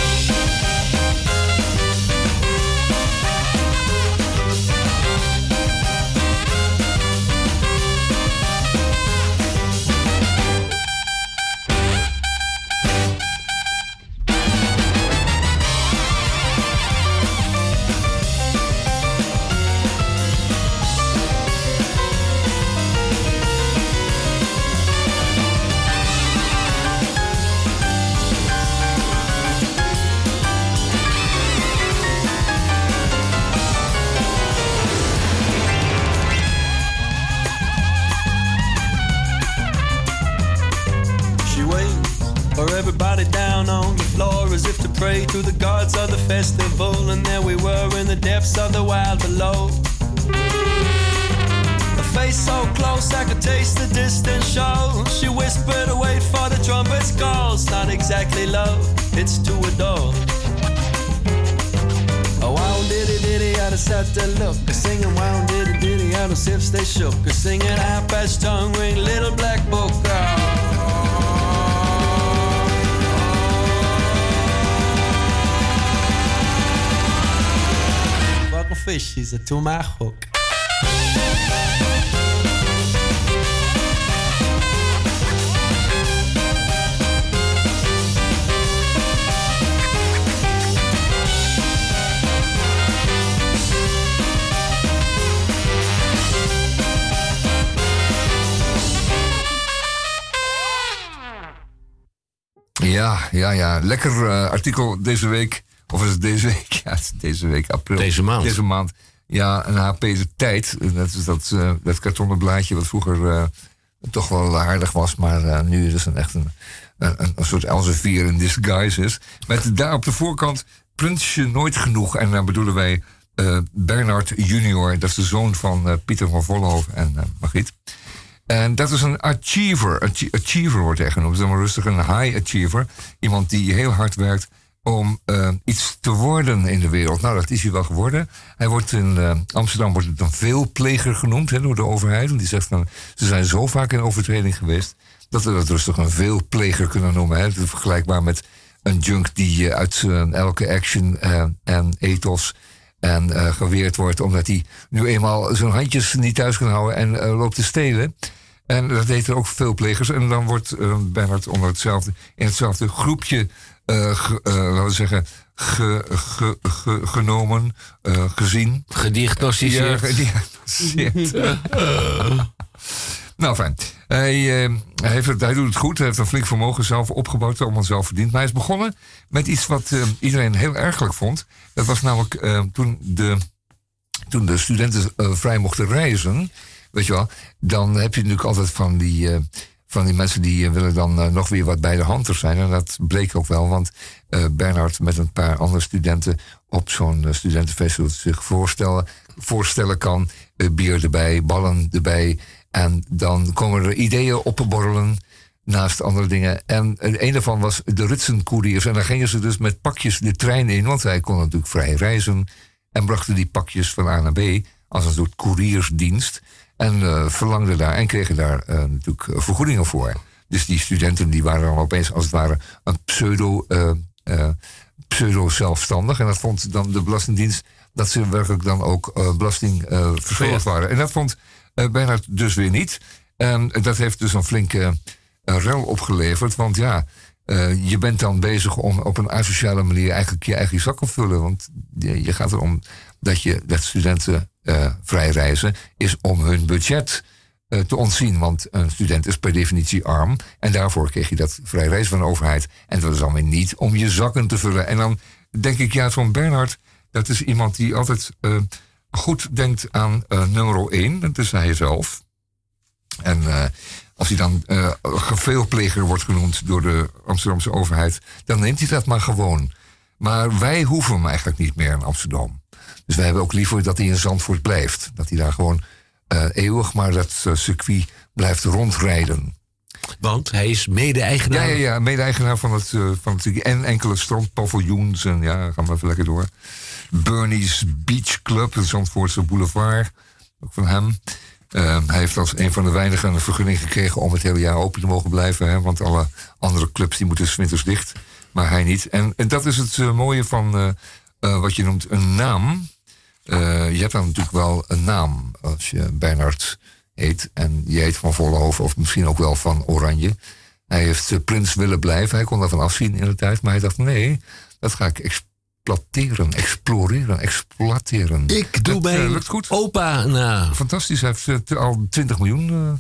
depths of the wild below. A face so close I could taste the distant show. She whispered, wait for the trumpet's calls. Not exactly love, it's to adore. Oh, wow, diddy diddy, I just had to look. A singing, wow, diddy diddy, out of hips they shook. A singing, patched tongue ring, little black book. Welcome my hook. Ja, ja, ja. Lekker eh, artikel deze week. Of is het deze week? Ja, het is deze week, april. Deze maand. Deze maand. Ja, een HP de tijd. Dat is dat, eh, dat kartonnen blaadje wat vroeger eh, toch wel aardig was. Maar eh, nu is het echt een, een, een soort Elsevier in disguise is. Met daar op de voorkant Prinsje Nooit Genoeg. En daar bedoelen wij Bernard junior. Dat is de zoon van Pieter van Vollenhoven en Margriet. En dat is een achiever. Achie- Achiever wordt hij genoemd. Dat is maar rustig een high achiever. Iemand die heel hard werkt om eh, iets te worden in de wereld. Nou, dat is hij wel geworden. Hij wordt in eh, Amsterdam wordt het een veelpleger genoemd hè, door de overheid. Want die zegt van, ze zijn zo vaak in overtreding geweest. dat we dat rustig een veelpleger kunnen noemen. Hè? Vergelijkbaar met een junk die eh, uit elke action en ethos en geweerd wordt omdat hij nu eenmaal zijn handjes niet thuis kan houden en loopt te stelen. En dat heten ook veelplegers. En dan wordt Bernard onder hetzelfde, in hetzelfde groepje laten we zeggen, ge- ge- ge- genomen, eh, gezien. Gediagnosticeerd. Gediagnosticeerd. nou, fijn. Hij, eh, hij, heeft het, hij doet het goed. Hij heeft een flink vermogen zelf opgebouwd, allemaal zelf verdiend. Maar hij is begonnen met iets wat eh, iedereen heel ergelijk vond. Dat was namelijk eh, toen, de, toen de studenten eh, vrij mochten reizen. Weet je wel, dan heb je natuurlijk altijd van die, eh, van die mensen die eh, willen dan eh, nog weer wat bij de hand zijn. En dat bleek ook wel, want eh Bernard met een paar andere studenten op zo'n studentenfestival zich voorstellen, voorstellen kan. bier erbij, ballen erbij. En dan komen er ideeën opborrelen naast andere dingen. En een daarvan was de Ritsenkoeriers. En dan gingen ze dus met pakjes de trein in, want zij konden natuurlijk vrij reizen. En brachten die pakjes van A naar B als een soort koeriersdienst. En eh, verlangden daar en kregen daar eh, natuurlijk eh, vergoedingen voor. Dus die studenten die waren dan opeens als het ware een pseudo, pseudo-zelfstandig. En dat vond dan de Belastingdienst dat ze werkelijk dan ook belasting waren. En dat vond Bernhard dus weer niet. En dat heeft dus een flinke rel opgeleverd. Want ja, je bent dan bezig om op een asociale manier eigenlijk je eigen zak te vullen. Want je, je gaat erom dat, je, dat studenten eh, vrij reizen is om hun budget eh, te ontzien. Want een student is per definitie arm. En daarvoor kreeg je dat vrij reizen van de overheid. En dat is dan weer niet om je zakken te vullen. En dan denk ik, ja, zo'n Bernhard, dat is iemand die altijd eh, goed denkt aan nummer 1. Dat is hij zelf. En als hij dan geveelpleger wordt genoemd door de Amsterdamse overheid, dan neemt hij dat maar gewoon. Maar wij hoeven hem eigenlijk niet meer in Amsterdam. Dus wij hebben ook liever dat hij in Zandvoort blijft. Dat hij daar gewoon eh, eeuwig maar dat eh, circuit blijft rondrijden. Want hij is mede-eigenaar. Ja, ja, ja, mede-eigenaar van het, eh, van het. En enkele strandpaviljoens. En ja, gaan we even lekker door. Bernie's Beach Club, de Zandvoortse boulevard. Ook van hem. Hij heeft als een van de weinigen een vergunning gekregen om het hele jaar open te mogen blijven. Hè, want alle andere clubs die moeten 's winters dicht. Maar hij niet. En, en dat is het mooie van wat je noemt een naam. Eh, je hebt dan natuurlijk wel een naam als je Bernard heet. En je heet van Vollenhoven of misschien ook wel van Oranje. Hij heeft eh, prins willen blijven. Hij kon daarvan afzien in de tijd. Maar hij dacht, nee, dat ga ik exploiteren, exploreren, exploiteren. Ik doe Dat, eh, lukt goed. opa na. Fantastisch. Hij heeft al 20 miljoen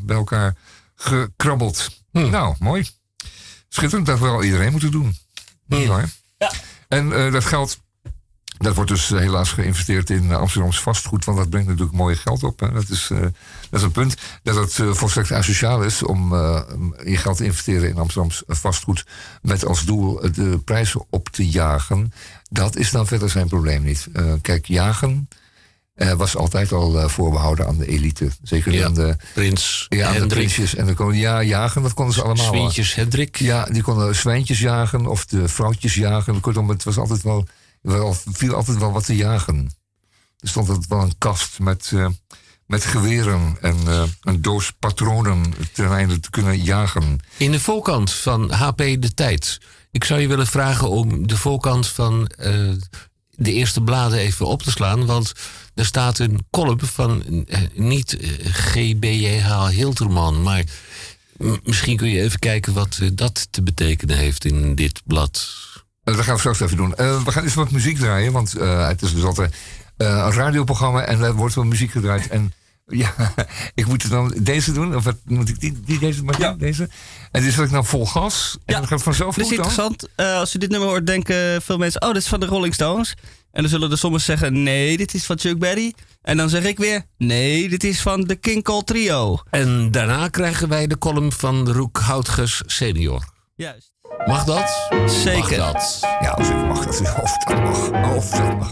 bij elkaar gekrabbeld. Hm. Nou, mooi. Schitterend. Dat wel iedereen moeten doen. Niet waar? Ja. En dat geld, dat wordt dus eh, helaas geïnvesteerd in eh, Amsterdams vastgoed. Want dat brengt natuurlijk mooie geld op. Hè. Dat, is, eh, dat is een punt. Dat het volstrekt asociaal is om je geld te investeren in Amsterdams vastgoed. Met als doel de prijzen op te jagen. Dat is dan verder zijn probleem niet. Kijk, jagen was altijd al eh, voorbehouden aan de elite. Zeker Ja. aan de, Prins ja, aan de prinsjes en de koning. Ja, jagen, dat konden ze allemaal. Sweetjes Hendrik. Ja, die konden zwijntjes jagen of de vrouwtjes jagen. Kortom, het was altijd wel, wel viel altijd wel wat te jagen. Er stond altijd wel een kast met, eh, met geweren en eh, een doos patronen ten einde te kunnen jagen. In de voorkant van HP De Tijd. Ik zou je willen vragen om de voorkant van eh, de eerste bladen even op te slaan. Want er staat een column van niet GBJH Hilterman. Maar misschien kun je even kijken wat dat te betekenen heeft in dit blad. Eh, dat gaan we straks even doen. Eh, we gaan eens wat muziek draaien, want eh, het is dus altijd eh, een radioprogramma en er wordt wel muziek gedraaid. En ja, ik moet dan deze doen, of wat, moet ik die, die deze maar Ja. deze? En die zet ik dan vol gas en Ja, dan gaat het vanzelf is goed dan? interessant. Eh, als je dit nummer hoort, denken veel mensen... oh, dit is van de Rolling Stones. En dan zullen er sommigen zeggen... nee, dit is van Chuck Berry. En dan zeg ik weer... nee, dit is van de King Cole Trio. En daarna krijgen wij de column van Roek Houtges senior. Juist. Mag dat? Zeker. Mag dat? Ja, als ik mag, dat is of dat mag. Of dat mag.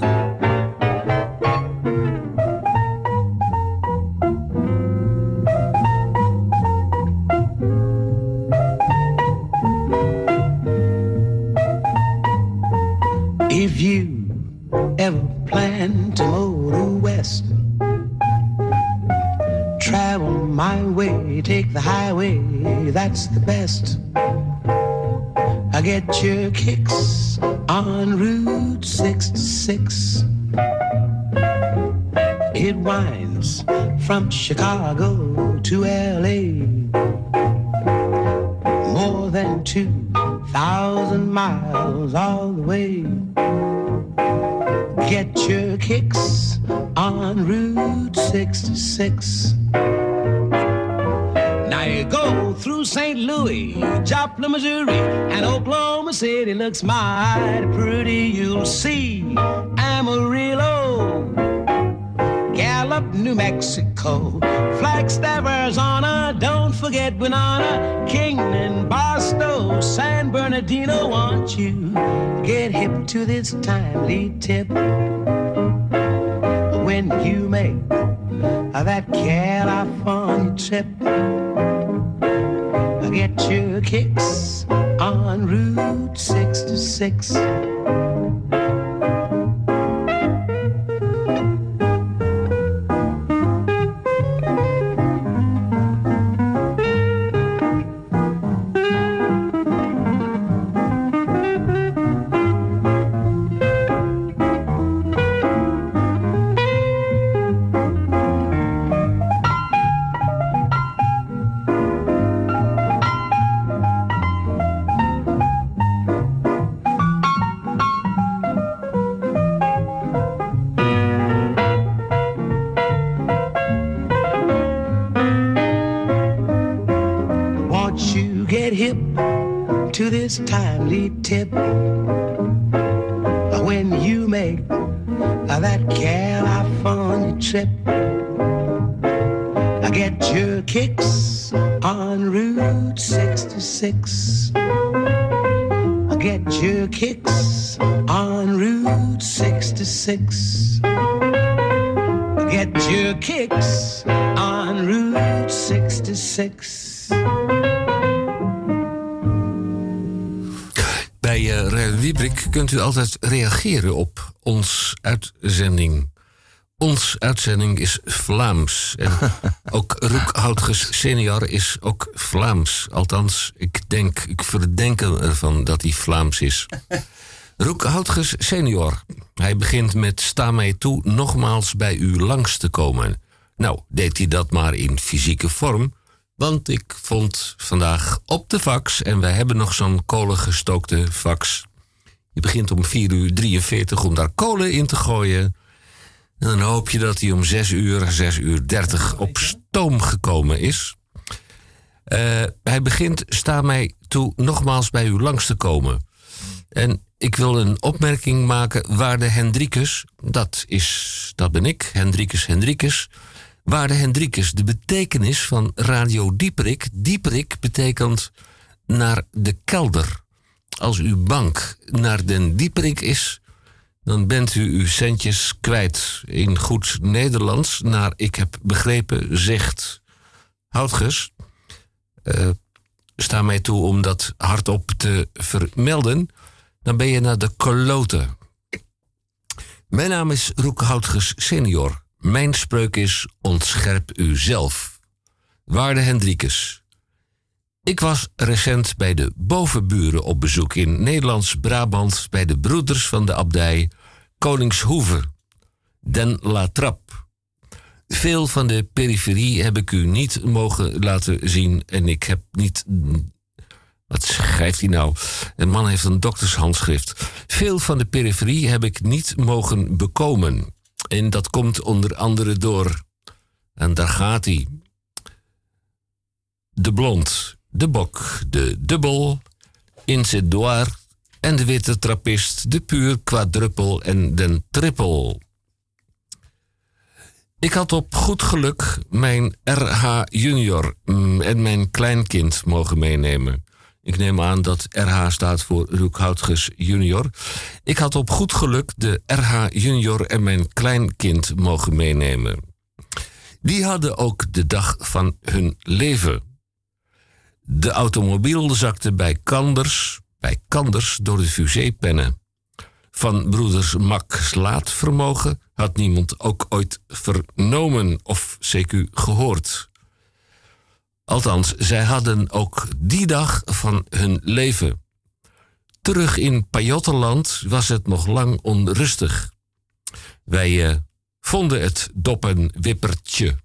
If you ever plan to motor west, travel my way, take the highway, that's the best. I get your kicks on Route 66. It winds from Chicago to LA. More than 2,000 miles all the way. Get your kicks on Route 66. You go through St. Louis, Joplin, Missouri, and Oklahoma City looks mighty pretty. You'll see Amarillo, Gallup, New Mexico, Flagstaff, Arizona. Don't forget Winona, Kingman, Boston, San Bernardino. Want you get hip to this timely tip when you make that California trip. Get your kicks on Route 66. Altijd reageren op ons uitzending. Ons uitzending is Vlaams. En ook Roek Houtges senior is ook Vlaams. Althans, ik denk, ik verdenk ervan dat hij Vlaams is. Roek Houtges senior. Hij begint met sta mij toe nogmaals bij u langs te komen. Nou, deed hij dat maar in fysieke vorm. Want ik vond vandaag op de fax, en wij hebben nog zo'n kolengestookte fax. Je begint om 4 uur 43 om daar kolen in te gooien. En dan hoop je dat hij om 6 uur, 6 uur 30 op stoom gekomen is. Eh, hij begint, sta mij toe nogmaals bij u langs te komen. En ik wil een opmerking maken, waarde Hendrikus, dat, is, dat ben ik, Hendrikus Hendrikus. Waarde Hendrikus, de betekenis van Radio Dieperik. Dieperik betekent naar de kelder. Als uw bank naar den Dieperik is, dan bent u uw centjes kwijt. In goed Nederlands, naar ik heb begrepen, zegt Houtges. eh, sta mij toe om dat hardop te vermelden. Dan ben je naar de koloten. Mijn naam is Roek Houtges senior. Mijn spreuk is ontscherp uzelf. Waarde Hendrikus. Ik was recent bij de bovenburen op bezoek in Nederlands-Brabant... bij de broeders van de abdij Koningshoeve, Den La Trappe. Veel van de periferie heb ik u niet mogen laten zien... en ik heb niet wat schrijft hij nou? Een man heeft een doktershandschrift. Veel van de periferie heb ik niet mogen bekomen. En dat komt onder andere door. En daar gaat hij. De blond, de bok, de dubbel, incedoir en de witte trappist, de puur quadruppel en den trippel. Ik had op goed geluk mijn RH junior mm, en mijn kleinkind mogen meenemen. Ik neem aan dat RH staat voor Roekhoutges junior. Ik had op goed geluk de RH junior en mijn kleinkind mogen meenemen. Die hadden ook de dag van hun leven. De automobiel zakte bij Kanders, bij Kanders door de fusépennen. Van broeders Max laadvermogen had niemand ook ooit vernomen of CQ gehoord. Althans, zij hadden ook die dag van hun leven. Terug in Pajottenland was het nog lang onrustig. Wij eh, vonden het doppenwippertje.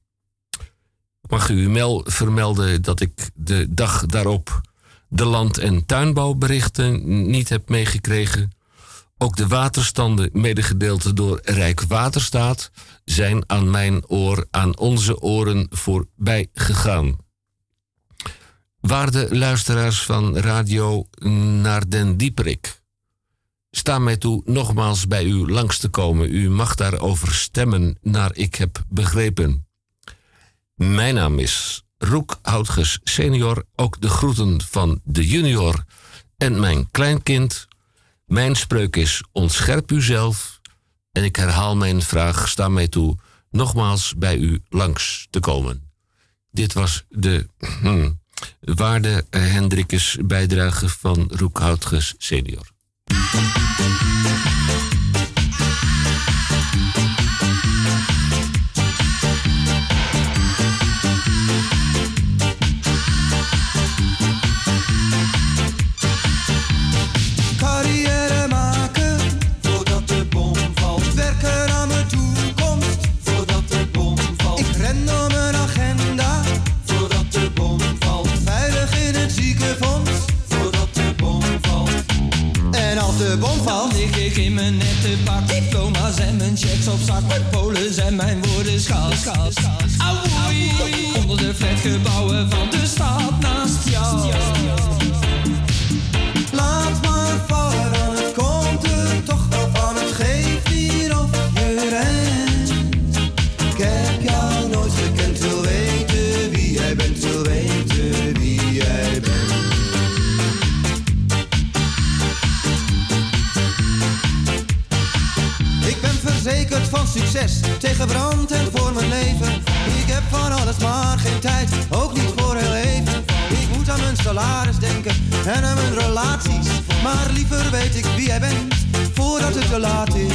Mag u mel vermelden dat ik de dag daarop de land- en tuinbouwberichten niet heb meegekregen? Ook de waterstanden, medegedeeld door Rijkswaterstaat, zijn aan mijn oor, aan onze oren voorbij gegaan. Waarde luisteraars van Radio naar den Dieperik. Sta mij toe nogmaals bij u langs te komen. U mag daarover stemmen, naar ik heb begrepen. Mijn naam is Roek Houtges senior, ook de groeten van de junior en mijn kleinkind. Mijn spreuk is ontscherp uzelf en ik herhaal mijn vraag, sta mij toe nogmaals bij u langs te komen. Dit was de hmm, waarde Hendrikus bijdrage van Roek Houtges senior. In mijn nette pak. Diploma's en mijn checks op zak. Mijn polen zijn mijn woorden schaal. Auwoei, onder de flatgebouwen van de stad naast jou. Verzekerd van succes, tegen brand en voor mijn leven. Ik heb van alles maar geen tijd, ook niet voor heel even. Ik moet aan mijn salaris denken en aan mijn relaties. Maar liever weet ik wie jij bent, voordat het te laat is.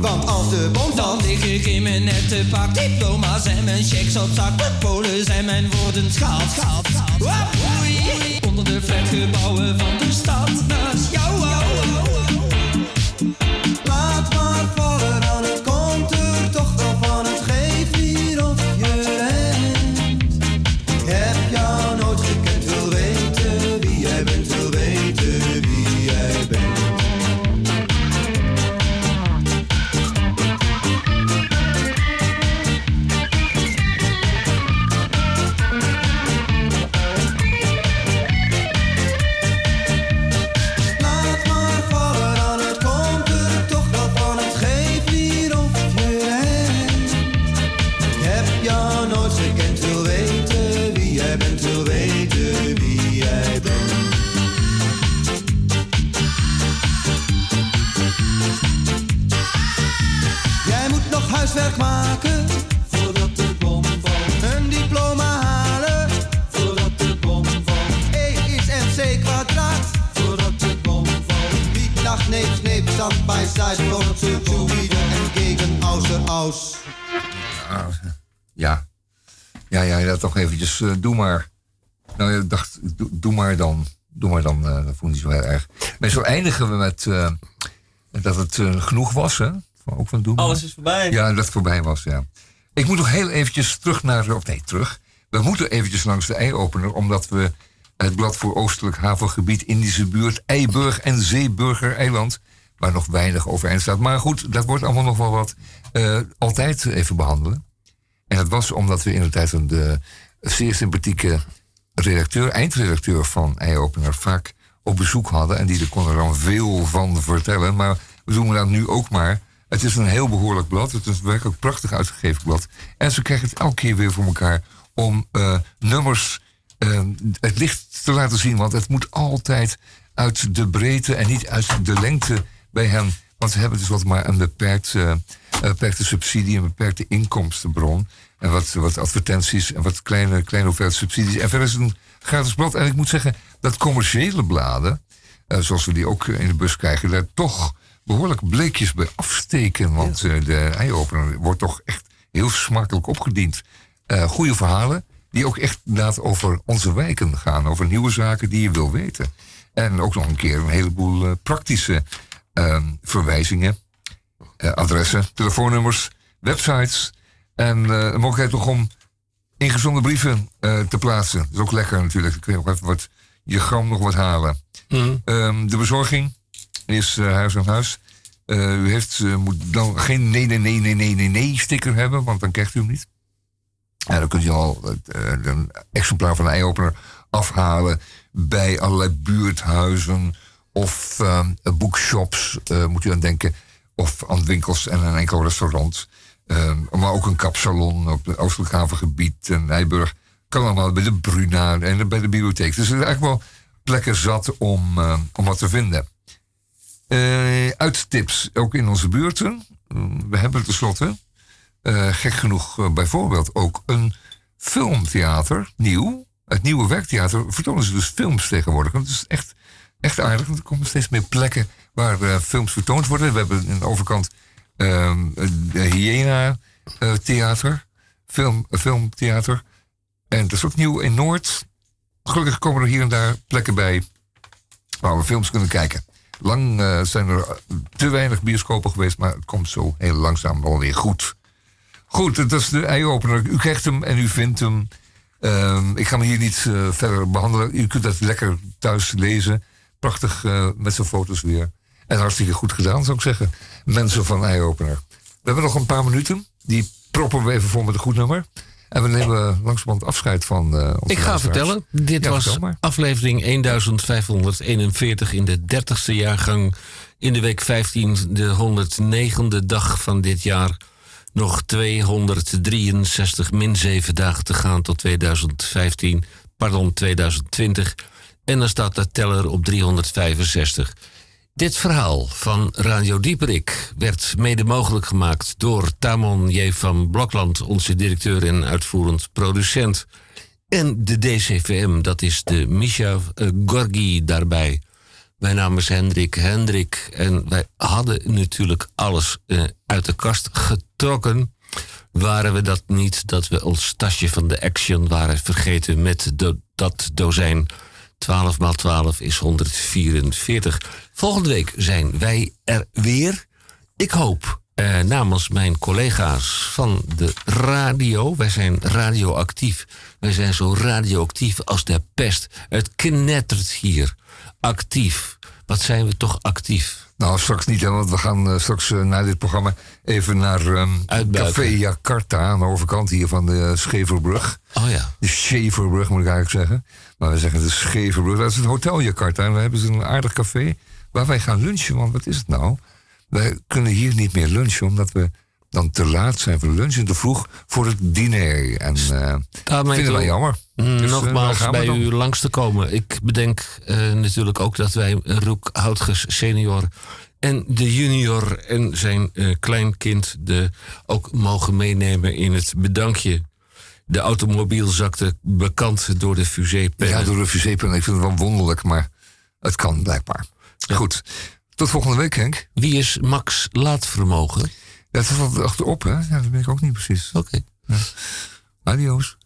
Want als de bom Dan lig ik in mijn nette pak. Diploma's en mijn checks op zak. Mijn polen zijn mijn woorden schaal, schaal, schaal. Auwoei, onder de flatgebouwen van de stad naast jou. laat eh, doe maar. Nou, ik dacht, doe, doe maar dan. Doe maar dan. eh, dat vond ik niet zo heel erg. Maar zo eindigen we met eh, dat het genoeg was, hè? Van- Ook van doe maar. Alles is voorbij. Ja, dat het voorbij was, ja. Ik moet nog heel eventjes terug naar... Of nee, terug. We moeten eventjes langs de ei-opener... omdat we het blad voor Oostelijk Havengebied... Indische buurt, Eiburg en Zeeburger Eiland... waar nog weinig overeind staat. Maar goed, dat wordt allemaal nog wel wat... altijd even behandelen. En dat was omdat we in de tijd van de zeer sympathieke redacteur, eindredacteur van Eyeopener vaak op bezoek hadden. En die er kon er dan veel van vertellen. Maar we doen dat nu ook maar. Het is een heel behoorlijk blad. Het is werkelijk prachtig uitgegeven blad. En ze krijgen het elke keer weer voor elkaar om eh, nummers eh, het licht te laten zien. Want het moet altijd uit de breedte en niet uit de lengte bij hen. Want ze hebben dus wat maar een beperkt, eh, beperkte subsidie, een beperkte inkomstenbron. En wat, wat advertenties en wat kleine, kleine hoeveelheid subsidies. En verder is het een gratis blad. En ik moet zeggen dat commerciële bladen, eh, zoals we die ook in de bus krijgen, daar toch behoorlijk bleekjes bij afsteken. Want eh, de eiopener wordt toch echt heel smakelijk opgediend. Eh goede verhalen die ook echt inderdaad over onze wijken gaan. Over nieuwe zaken die je wil weten. En ook nog een keer een heleboel praktische eh, verwijzingen. adressen, telefoonnummers, websites. En eh, de mogelijkheid nog om ingezonde brieven eh, te plaatsen. Dat is ook lekker natuurlijk. Dan kun je ook even wat, je gram nog wat halen. Ehm, de bezorging is eh, huis aan huis. U heeft, moet dan geen nee, nee, nee, nee, nee, nee, nee sticker hebben, want dan krijgt u hem niet. En dan kunt u al een exemplaar van de eiopener afhalen bij allerlei buurthuizen of ehm, boekshops, eh, moet u aan denken. Of aan winkels en een enkel restaurant. Ehm, maar ook een kapsalon op het Oostelijk Havengebied en Nijburg. Kan allemaal bij de Bruna en bij de bibliotheek. Dus er is eigenlijk wel plekken zat om, eh, om wat te vinden. Eh uittips, ook in onze buurten. Mm, We hebben tenslotte, eh gek genoeg eh, bijvoorbeeld, ook een filmtheater, nieuw. Het nieuwe werktheater vertonen ze dus films tegenwoordig. Dat is echt, echt aardig, want er komen steeds meer plekken waar films vertoond worden. We hebben in de overkant ehm, de Hyena eh, Theater, film, filmtheater. En dat is ook nieuw in Noord. Gelukkig komen er hier en daar plekken bij waar we films kunnen kijken. Lang eh, zijn er te weinig bioscopen geweest, maar het komt zo heel langzaam wel weer goed. Goed, dat is de eye-opener. U krijgt hem en u vindt hem. Ehm, ik ga hem hier niet eh, verder behandelen. U kunt dat lekker thuis lezen. Prachtig met zijn foto's weer. En hartstikke goed gedaan, zou ik zeggen. Mensen van eye-opener. We hebben nog een paar minuten. Die proppen we even vol met een goed nummer. En we nemen langzamerhand afscheid van onze Ik ga vertellen, dit Ja, was aflevering 1541 in de 30ste jaargang. In de week 15, de 109e dag van dit jaar. Nog 263 min 7 dagen te gaan tot 2015, pardon, 2020. En dan staat de teller op 365. Dit verhaal van Radio Dieperik werd mede mogelijk gemaakt door Tamon J. van Blokland, onze directeur en uitvoerend producent. En de DCVM, dat is de Misha eh, Gorgi daarbij. Mijn naam is Hendrik Hendrik en wij hadden natuurlijk alles eh, uit de kast getrokken. Waren we dat niet dat we ons tasje van de Action waren vergeten met dat dozijn 12 maal 12 is 144. Volgende week zijn wij er weer. Ik hoop eh, namens mijn collega's van de radio. Wij zijn radioactief. Wij zijn zo radioactief als de pest. Het knettert hier. Actief. Wat zijn we toch actief? Nou, straks niet, hè, want we gaan eh, straks eh, na dit programma even naar ehm. Café Jakarta aan de overkant hier van de Scheverbrug. Oh ja. De Scheverbrug moet ik eigenlijk zeggen. Maar we zeggen de Scheverbrug. Dat is het Hotel Jakarta. En we hebben ze een aardig café waar wij gaan lunchen. Want wat is het nou? Wij kunnen hier niet meer lunchen omdat we dan te laat zijn voor lunch en te vroeg voor het diner. En Daarmee vinden wij jammer. Mm, Dus, eh, Nogmaals bij dan. u langs te komen. Ik bedenk eh, natuurlijk ook dat wij Roek Houtges senior en de junior en zijn kleinkind de, ook mogen meenemen in het bedankje. De automobiel zakte bekant door de fusépennen. Ja, door de fusée-pen. Ik vind het wel wonderlijk, maar het kan blijkbaar. Goed. Tot volgende week, Henk. Wie is Max Laatvermogen? Ja, is wat achterop, hè? Ja, dat weet ik ook niet precies. Oké. Adios.